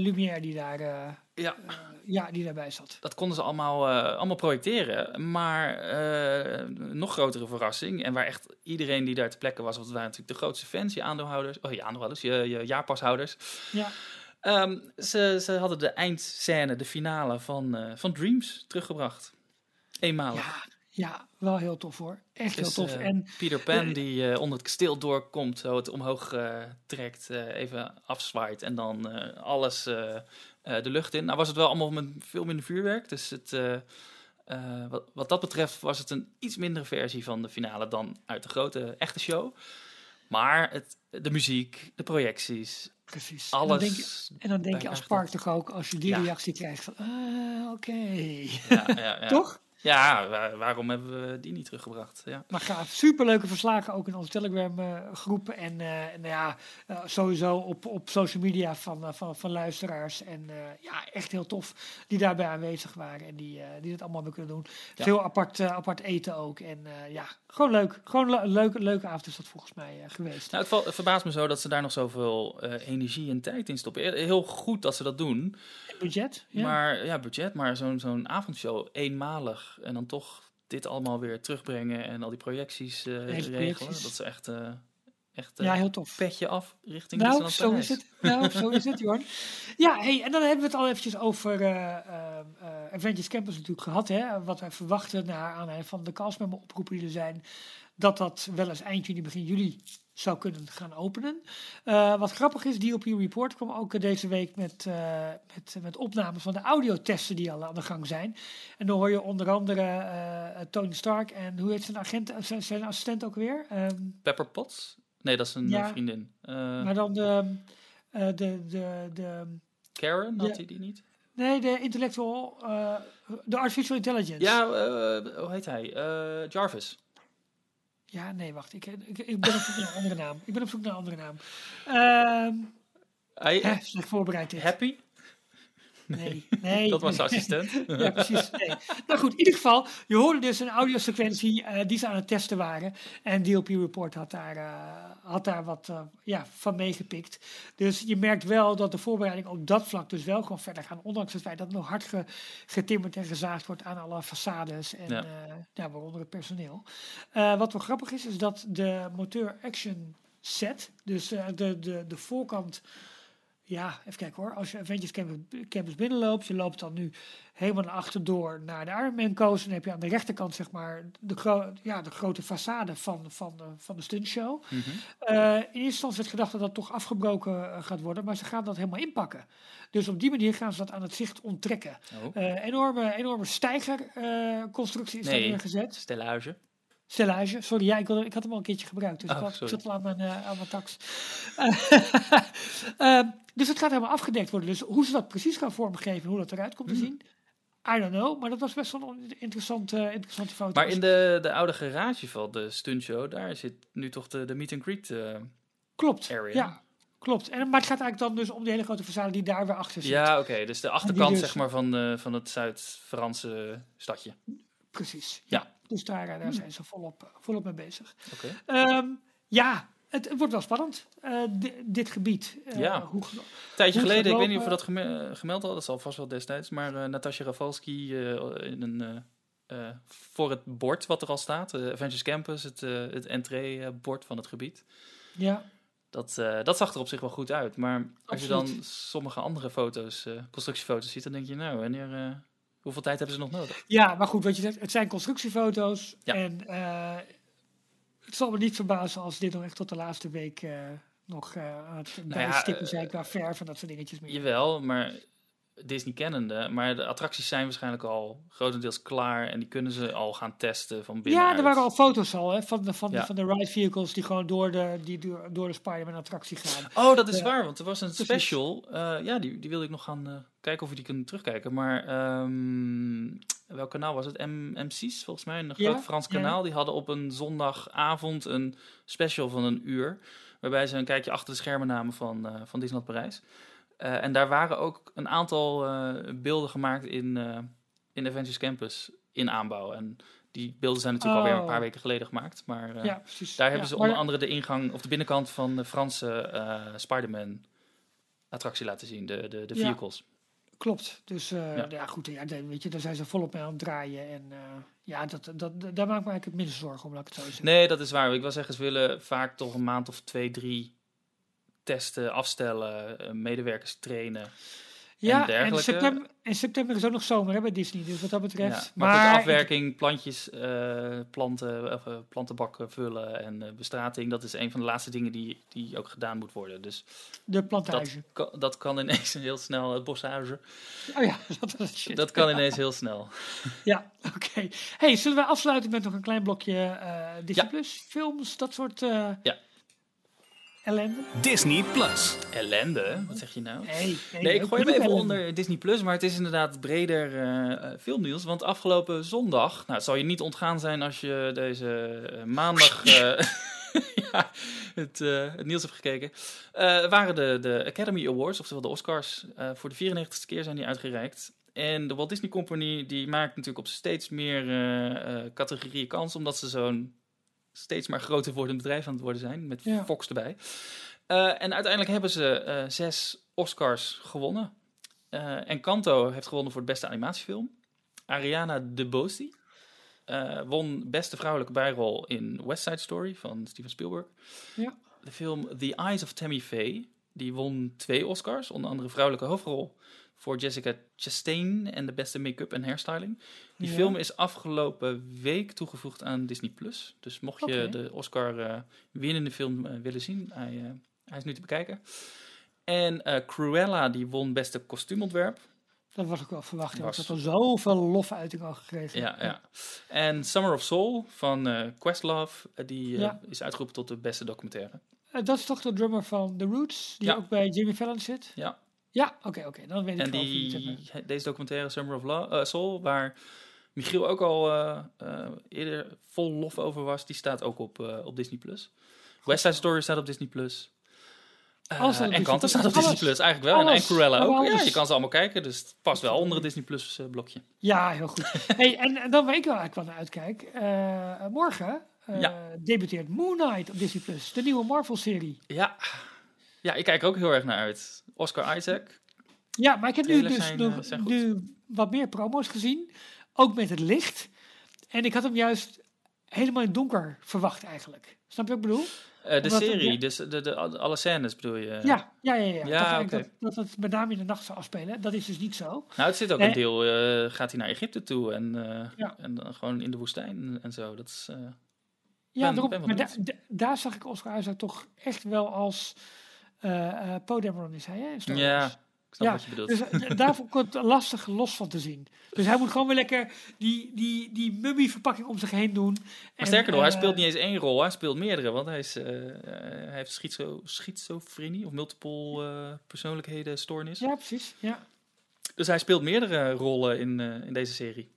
Lumière die, daar, Ja. eh, ja, die daarbij zat. Dat konden ze allemaal, eh, allemaal projecteren. Maar een nog grotere verrassing. En waar echt iedereen die daar te plekke was, want het waren natuurlijk de grootste fans, je aandeelhouders, oh je aandeelhouders, je, je jaarpashouders. Ja, Ehm, ze, ze hadden de eindscène, de finale van, van Dreams teruggebracht. Eenmalig. ja, ja, wel heel tof hoor. Echt heel tof. eh, en Peter Pan Ja, die eh, onder het kasteel doorkomt, zo het omhoog eh, trekt, eh, even afzwaait en dan eh, alles eh, eh, de lucht in. Nou was het wel allemaal met veel minder vuurwerk, dus het, eh, eh, wat, wat dat betreft was het een iets mindere versie van de finale dan uit de grote echte show. Maar het, de muziek, de projecties, precies. En dan denk je, alles. en dan denk je als park toch ook, als je die Ja. reactie krijgt van, ah, oké. Ja, ja, ja. Toch? Ja, waar- waarom hebben we die niet teruggebracht? Ja. Maar gaaf. Superleuke verslagen ook in onze Telegram groepen. En, eh, en nou ja, eh, sowieso op, op social media van, van, van luisteraars. En ja, echt heel tof die daarbij aanwezig waren. En die, die dit allemaal hebben kunnen doen. Ja. Veel apart, apart eten ook. En ja, gewoon leuk. Gewoon een leuke, leuke avond is dat volgens mij geweest. Nou, het, val- het verbaast me zo dat ze daar nog zoveel energie en tijd in stoppen. Heel goed dat ze dat doen. Budget? Ja. Maar ja, budget, maar zo'n zo'n avondshow eenmalig en dan toch dit allemaal weer terugbrengen en al die projecties eh, regelen. projecties. Dat is echt, eh, echt eh, ja, heel tof. petje af richting Nou, zo is het. Nou, zo is het, Jorn. Ja, hey, en dan hebben we het al eventjes over eh eh, eh, Avengers Campus natuurlijk gehad. Hè? Wat wij verwachten naar aanleiding van de castmember oproepen die er zijn. Dat dat wel eens eind juni, begin juli zou kunnen gaan openen. Eh, wat grappig is, DOP Report kwam ook deze week met, eh, met, met opnames van de audiotesten die al aan de gang zijn. En dan hoor je onder andere eh, Tony Stark en hoe heet zijn, agent, zijn, zijn assistent ook weer? Ehm, Pepper Potts? Nee, dat is een Ja. vriendin. Maar dan de, de, de, de, Karen, had hij die niet? Nee, de intellectual, de artificial intelligence. Ja, hoe heet hij? Jarvis. Ja, nee, wacht. Ik, ik, ik ben op zoek naar een andere naam. Ik ben op zoek naar een andere naam. Ehm Hij, hè, slecht voorbereid dit. Happy? Nee, nee. Dat was zijn assistent. Ja, precies. Nee. Nou goed, in ieder geval, je hoorde dus een audiosequentie eh die ze aan het testen waren. En DLP Report had daar, eh, had daar wat eh, ja, van meegepikt. Dus je merkt wel dat de voorbereiding op dat vlak dus wel gewoon verder gaan. Ondanks het feit dat nog hard ge- getimmerd en gezaagd wordt aan alle façades en Ja. ja. waaronder het personeel. Wat wel grappig is, is dat de moteur action set, dus de, de, de voorkant ja, even kijken hoor. Als je Avengers Campus, Campus binnenloopt, je loopt dan nu helemaal naar achter door naar de Iron Man coast. En dan heb je aan de rechterkant zeg maar de, ja, de grote façade van, van, de, van de stuntshow. Mhm. Eh, in eerste instantie werd gedacht dat dat toch afgebroken eh, gaat worden, maar ze gaan dat helemaal inpakken. Dus op die manier gaan ze dat aan het zicht onttrekken. Oh. Eh, enorme, enorme stijgerconstructie is Nee. daar neergezet. Stellage. Stellage, sorry, ja, ik, wilde, ik had hem al een keertje gebruikt, dus Oh, ik, sorry. zat al aan mijn, eh, aan mijn tax. Ehm, dus het gaat helemaal afgedekt worden. Dus hoe ze dat precies gaan vormgeven en hoe dat eruit komt te Hmm. zien, I don't know. Maar dat was best wel een interessante, interessante foto. Maar in de, de oude garage van de stuntshow, daar zit nu toch de, de meet and greet. eh, Klopt, area. ja, klopt. En, maar het gaat eigenlijk dan dus om die hele grote façade die daar weer achter zit. ja, oké. dus de achterkant dus- zeg maar, van, eh, van het Zuid-Franse stadje. Precies, Ja. Dus daar, eh, daar zijn ze volop, volop mee bezig. Ehm, ja, het, het wordt wel spannend, eh, di- dit gebied. Eh, Ja. Hoe, Een tijdje Hoe geleden, ik weet niet of we dat geme- gemeld hadden, dat zal vast wel destijds, maar eh Natasja Rafalski in een, voor het bord wat er al staat, Avengers Campus, het, het entree-bord van het gebied, ja, dat, dat zag er op zich wel goed uit. Maar als je dan sommige andere foto's, constructiefoto's ziet, dan denk je, nou, wanneer, hoeveel tijd hebben ze nog nodig? Ja, maar goed, wat je zegt, het zijn constructiefoto's. Ja. En eh, het zal me niet verbazen als dit nog echt tot de laatste week eh, nog aan het Nou bijstippen zijn qua verf en dat soort dingetjes meer. Jawel, maar Disney kennende. Maar de attracties zijn waarschijnlijk al grotendeels klaar. En die kunnen ze al gaan testen van binnenuit. Ja, er waren al foto's al hè, van, de, van, de, van de ride vehicles die gewoon door de, die door, door de Spider-Man attractie gaan. Oh, dat is waar, want er was een special. ja, die, die wilde ik nog gaan kijken of we die kunnen terugkijken. Maar ehm, welk kanaal was het? MC's, volgens mij. Een Ja, groot Frans ja. kanaal. Die hadden op een zondagavond een special van een uur. Waarbij ze een kijkje achter de schermen namen van, eh, van Disneyland Parijs. Eh, en daar waren ook een aantal eh, beelden gemaakt in, in Avengers Campus in aanbouw. En die beelden zijn natuurlijk alweer een Oh. paar weken geleden gemaakt. Maar ja, daar hebben ze maar- onder andere de ingang of de binnenkant van de Franse Spider-Man attractie laten zien, de, de, de Ja. Klopt. Dus eh, Ja. ja. goed, ja, weet je, daar zijn ze volop mee aan het draaien. En eh, ja, dat, dat, daar maak ik me eigenlijk het minste zorgen om, laat ik het zo zeggen. Nee, dat is waar. Ik wil zeggen, ze willen vaak toch een maand of twee, drie testen, afstellen, eh, medewerkers trainen. Ja, en september, en september is ook nog zomer hè, bij Disney, dus wat dat betreft. Ja, maar, maar afwerking, plantjes, eh, planten, of, eh, plantenbakken vullen en eh, bestrating, dat is een van de laatste dingen die, die ook gedaan moet worden. Dus de plantage. dat, kan- dat kan ineens heel snel, het bossage, Oh ja, dat is shit. dat kan ineens heel snel. Ja, oké. Hey, zullen we afsluiten met nog een klein blokje Disney Ja. Plus films, dat soort Ja. Ellende? Disney Plus. Ellende, wat zeg je nou? Nee, Nee, ik gooi hem even ellende. onder Disney Plus, maar het is inderdaad breder eh, eh, filmnieuws. Want afgelopen zondag, nou, het zal je niet ontgaan zijn als je deze eh, maandag eh, ja, het, eh, het nieuws hebt gekeken. eh, waren de, de Academy Awards, oftewel de Oscars, eh, voor de 94ste keer zijn die uitgereikt. En de Walt Disney Company die maakt natuurlijk op steeds meer eh, eh, categorieën kans, omdat ze zo'n steeds maar groter wordend bedrijf aan het worden zijn, met Ja. Fox erbij. Eh, en uiteindelijk hebben ze eh, zes Oscars gewonnen. Eh Encanto heeft gewonnen voor het beste animatiefilm. Ariana DeBose won beste vrouwelijke bijrol in West Side Story van Steven Spielberg. Ja. De film The Eyes of Tammy Faye, die won twee Oscars. Onder andere vrouwelijke hoofdrol voor Jessica Chastain en de beste make-up en hairstyling. Die Ja. film is afgelopen week toegevoegd aan Disney+. Plus. Dus mocht je de Oscar eh, winnende film eh, willen zien, hij, eh, hij is nu te bekijken. En Cruella, die won beste kostuumontwerp. Dat was ook wel verwacht. Was- dat er zoveel lofuiting al gekregen. Ja, ja. En Summer of Soul van Questlove, die Ja. is uitgeroepen tot de beste documentaire. Eh, dat is toch de drummer van The Roots, die Ja. ook bij Jimmy Fallon zit? Ja. Ja, oké, oké. Dan weet ik En die, deze documentaire Summer of Lo- eh, Soul, waar Michiel ook al eh, eerder vol lof over was, die staat ook op, op Disney+. Plus. West Side Story staat op Disney+. Plus. En. Kanten staat op. Disney Plus, eigenlijk wel. En- Alles. En Cruella ook. Alles. Ja, je kan ze allemaal kijken, dus het past wel onder het Disney Plus blokje. Ja, heel goed. hey, en, en dan waar ik wel eigenlijk wel naar uitkijk. morgen eh, Ja. debuteert Moon Knight op Disney+. Plus, De nieuwe Marvel-serie. Ja. ja, ik kijk er ook heel erg naar uit. Oscar Isaac. Ja, maar ik heb nu dus zijn, nog, eh, zijn nu wat meer promo's gezien. Ook met het licht. En ik had hem juist helemaal in het donker verwacht eigenlijk. Snap je wat ik bedoel? Eh, de serie, ja. dus de, de, alle scènes bedoel je? Ja, ja, ja. ja. Dat, dat het met name in de nacht zou afspelen. Dat is dus niet zo. Nou, het zit ook Nee. een deel, gaat hij naar Egypte toe en, Ja. en dan gewoon in de woestijn en zo. Dat is, Ja, Ben- daarom, ben maar benieuwd. da- da- daar zag ik Oscar Isaac toch echt wel als eh Poe Dameron is hij, hè? Ja, ik snap Ja, wat je bedoelt. Dus eh, daar ik het lastig los van te zien. Dus hij moet gewoon weer lekker die, die, die mummy-verpakking om zich heen doen. maar sterker nog, hij speelt niet eens één rol, hij speelt meerdere. Want hij, is, hij heeft schizo, schizofrenie of multiple persoonlijkheden stoornis. Ja, precies. Ja, Dus hij speelt meerdere rollen in, in deze serie.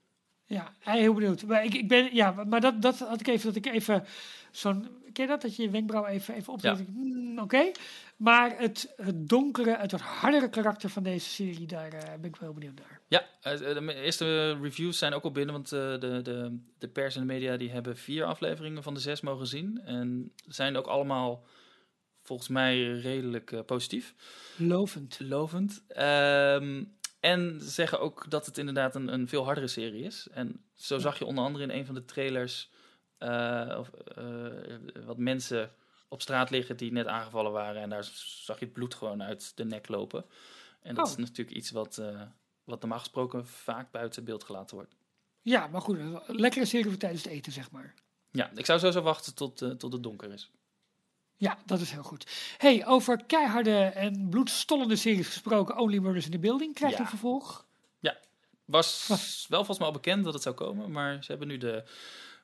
Ja hij heel benieuwd. Maar, ik, ik ben, ja, maar dat, dat had ik even, dat ik even zo'n... Ken je dat? Dat je je wenkbrauw even, even opzet. Ja. Hmm, Oké. Maar het, het donkere, het wat hardere karakter van deze serie, daar eh, ben ik wel heel benieuwd naar. Ja, eh, de eerste reviews zijn ook al binnen, want eh, de, de, de pers en de media die hebben vier afleveringen van de zes mogen zien. En zijn ook allemaal volgens mij redelijk eh, positief. Lovend. lovend. Ehm, en ze zeggen ook dat het inderdaad een, een veel hardere serie is. En zo zag je onder andere in een van de trailers eh, of, eh, wat mensen op straat liggen die net aangevallen waren. En daar zag je het bloed gewoon uit de nek lopen. En dat Oh. is natuurlijk iets wat, eh, wat normaal gesproken vaak buiten beeld gelaten wordt. Ja, maar goed. een Lekkere serie voor tijdens het eten, zeg maar. Ja, ik zou sowieso wachten tot, tot het donker is. Ja, dat is heel goed. hey, over keiharde en bloedstollende series gesproken, Only Murders in the Building, krijgt Ja. een vervolg. Was wel volgens mij al bekend dat het zou komen, maar ze hebben nu de,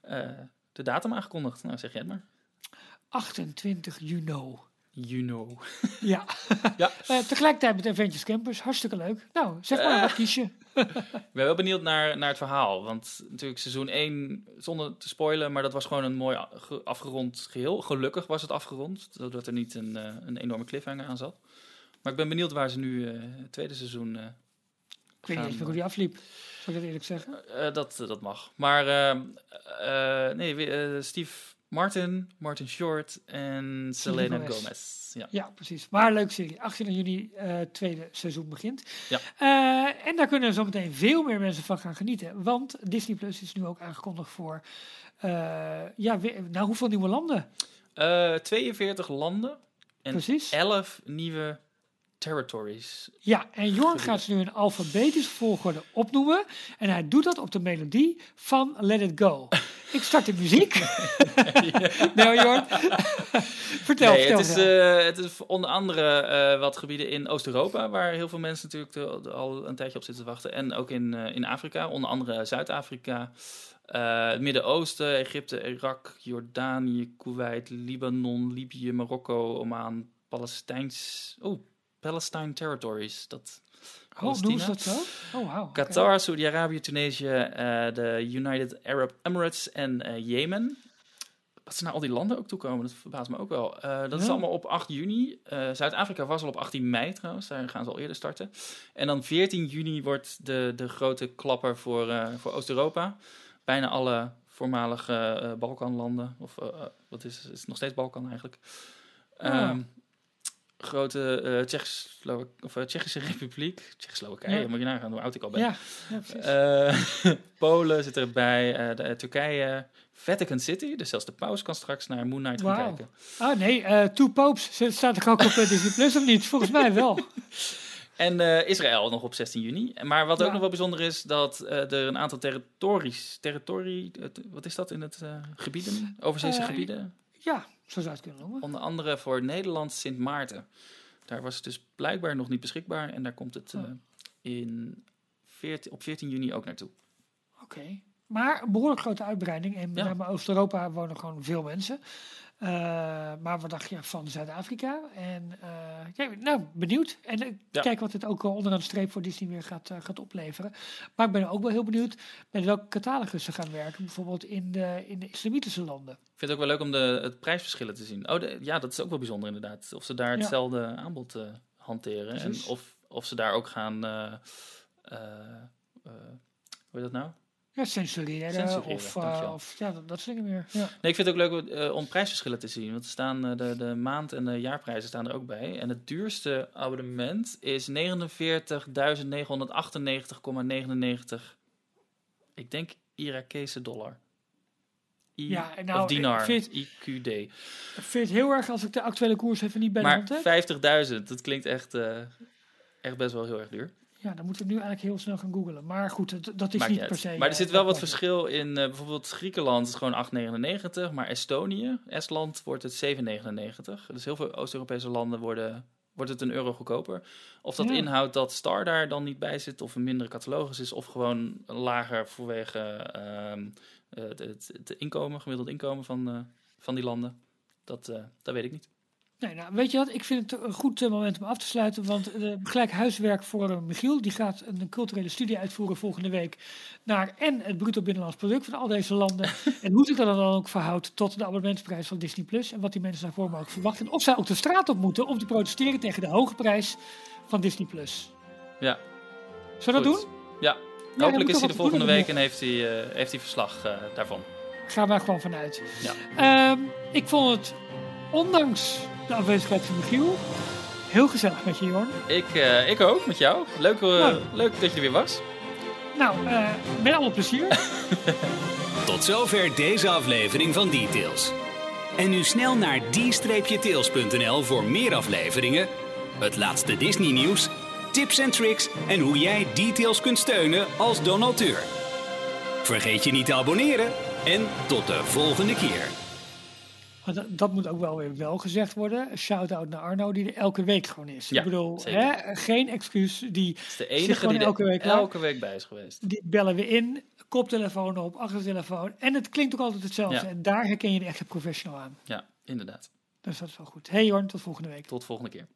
eh, de datum aangekondigd. Nou, zeg jij het maar. 28 juni. You know. Ja. Ja. Eh, tegelijkertijd met Avengers Campus, hartstikke leuk. Nou, zeg maar, Eh. wat kies je? Ik ben wel benieuwd naar, naar het verhaal. Want natuurlijk seizoen 1, zonder te spoilen, maar dat was gewoon een mooi afgerond geheel. Gelukkig was het afgerond, zodat er niet een, eh, een enorme cliffhanger aan zat. Maar ik ben benieuwd waar ze nu het tweede seizoen... Ik weet niet eens hoe die afliep. Zal ik dat eerlijk zeggen? dat, dat mag. Maar ehm, eh, nee, Steve Martin, Martin Short en Selena Gomez. Gomez. Ja. Ja, precies. Maar leuk serie. 18 juni, eh tweede seizoen begint. Ja. Eh, en daar kunnen zo meteen veel meer mensen van gaan genieten. Want Disney Plus is nu ook aangekondigd voor... eh, ja, weer- nou, hoeveel nieuwe landen? Eh, 42 landen en Precies. 11 nieuwe territories. Ja, en Jorn gaat ze nu in alfabetische volgorde opnoemen. En hij doet dat op de melodie van Let It Go. Ik start de muziek. nou, Jorn. vertel, nee, vertel. het, is, eh, het is onder andere eh, wat gebieden in Oost-Europa, waar heel veel mensen natuurlijk de- de- al een tijdje op zitten te wachten. En ook in, eh, in Afrika, onder andere Zuid-Afrika, het Midden-Oosten, Egypte, Irak, Jordanië, Kuwait, Libanon, Libië, Marokko, Oman, Palestijns... Oh, Palestine Territories. Dat, oh, ze dat zo? Oh, oké. Qatar, Saudi-Arabië, Tunesië, eh, de United Arab Emirates en eh, Jemen. Wat ze naar al die landen ook toekomen, dat verbaast me ook wel. Eh, dat is allemaal op 8 juni. Zuid-Afrika was al op 18 mei trouwens, daar gaan ze al eerder starten. En dan 14 juni wordt de, de grote klapper voor, voor Oost-Europa. Bijna alle voormalige Balkanlanden, of wat is het? is nog steeds Balkan eigenlijk. Ehm, grote eh Tsjechoslo- of, eh, Tsjechische Republiek, Tsjechoslowakije, Ja. moet je nagaan hoe oud ik al ben. Ja. Eh, Polen zit erbij, eh, de, eh, Turkije, Vatican City. Dus zelfs de paus kan straks naar Moon Knight gaan kijken. Ah nee, eh Two Popes. Staat er ook op eh, Disney Plus of niet? Volgens mij wel. En eh, Israël nog op 16 juni. Maar wat ook Ja. nog wel bijzonder is, dat eh, er een aantal territories, territorie, wat is dat in het eh, gebieden, overzeese Eh, gebieden? Ja, zo zou het kunnen noemen. Onder andere voor Nederland Sint Maarten. Daar was het dus blijkbaar nog niet beschikbaar en daar komt het eh, Oh. in 14, op 14 juni ook naartoe. Oké. Maar een behoorlijk grote uitbreiding. En Ja. Oost-Europa wonen gewoon veel mensen. Eh, maar wat dacht je van Zuid-Afrika? En eh, ja, nou, benieuwd. En eh, Ja. kijk wat dit ook onderaan de streep voor Disney weer gaat, gaat opleveren. Maar ik ben ook wel heel benieuwd met welke catalogus ze gaan werken. Bijvoorbeeld in de, in de islamitische landen. Ik vind het ook wel leuk om de, het prijsverschillen te zien. Oh, de- ja, dat is ook wel bijzonder inderdaad. Of ze daar Ja. hetzelfde aanbod hanteren. En of, of ze daar ook gaan... hoe heet dat nou? Ja, censureren, Censureren, of, eh, of ja, dat, dat soort dingen meer. Ja. Nee, ik vind het ook leuk eh, om prijsverschillen te zien. Want er staan eh, de, de maand- en de jaarprijzen staan er ook bij. En het duurste abonnement is 49.998,99. Ik denk Irakese dollar. I, Ja, en nou, of dinar, ik vind- IQD. Ik vind het heel erg als ik de actuele koers even niet hand Maar heb. 50.000, dat klinkt echt, echt best wel heel erg duur. Ja, dan moeten we nu eigenlijk heel snel gaan googlen. Maar goed, dat, dat is Maakt niet per se. Maar er eh, zit wel wat verschil in. eh, bijvoorbeeld Griekenland is gewoon 8,99. Maar Estonië, Estland, wordt het 7,99. Dus heel veel Oost-Europese landen worden, wordt het een euro goedkoper. Of dat Ja. inhoudt dat Star daar dan niet bij zit. Of een mindere catalogus is. Of gewoon lager vanwege ehm, eh, het, het, het inkomen, gemiddeld inkomen van, eh, van die landen. Dat, dat weet ik niet. Nee, nou, weet je wat? Ik vind het een goed eh, moment om af te sluiten. Want eh, gelijk huiswerk voor eh, Michiel. Die gaat een culturele studie uitvoeren volgende week. Naar en het bruto binnenlands product van al deze landen. en hoe zich dat dan ook verhoudt tot de abonnementsprijs van Disney Plus. En wat die mensen daarvoor mogen verwachten. En of zij ook de straat op moeten om te protesteren tegen de hoge prijs van Disney Plus. Ja, Zullen we dat doen? Ja, hopelijk is hij de volgende week en heeft hij, heeft hij verslag daarvan. Gaan we er gewoon vanuit. Ja. Ehm, ik vond het, ondanks de afwezigheid van Michiel, heel gezellig met je, Jorn. Ik, eh, ik ook, met jou. Leuk, eh, Nou. leuk dat je er weer was. Nou, eh, met alle plezier. Tot zover deze aflevering van Details. En nu snel naar d-tails.nl voor meer afleveringen, het laatste Disney nieuws, tips en tricks en hoe jij Details kunt steunen als donateur. Vergeet je niet te abonneren en tot de volgende keer. Want dat, dat moet ook wel weer wel gezegd worden. Shout-out naar Arno, die er elke week gewoon is. Ja, ik bedoel, hè, geen excuus. Die, is de enige die er elke week elke week bij is geweest. die bellen we in, koptelefoon op, achtertelefoon. En het klinkt ook altijd hetzelfde. Ja. En daar herken je de echte professional aan. Ja, inderdaad. Dus dat is wel goed. Hey Jorn, tot volgende week. Tot volgende keer.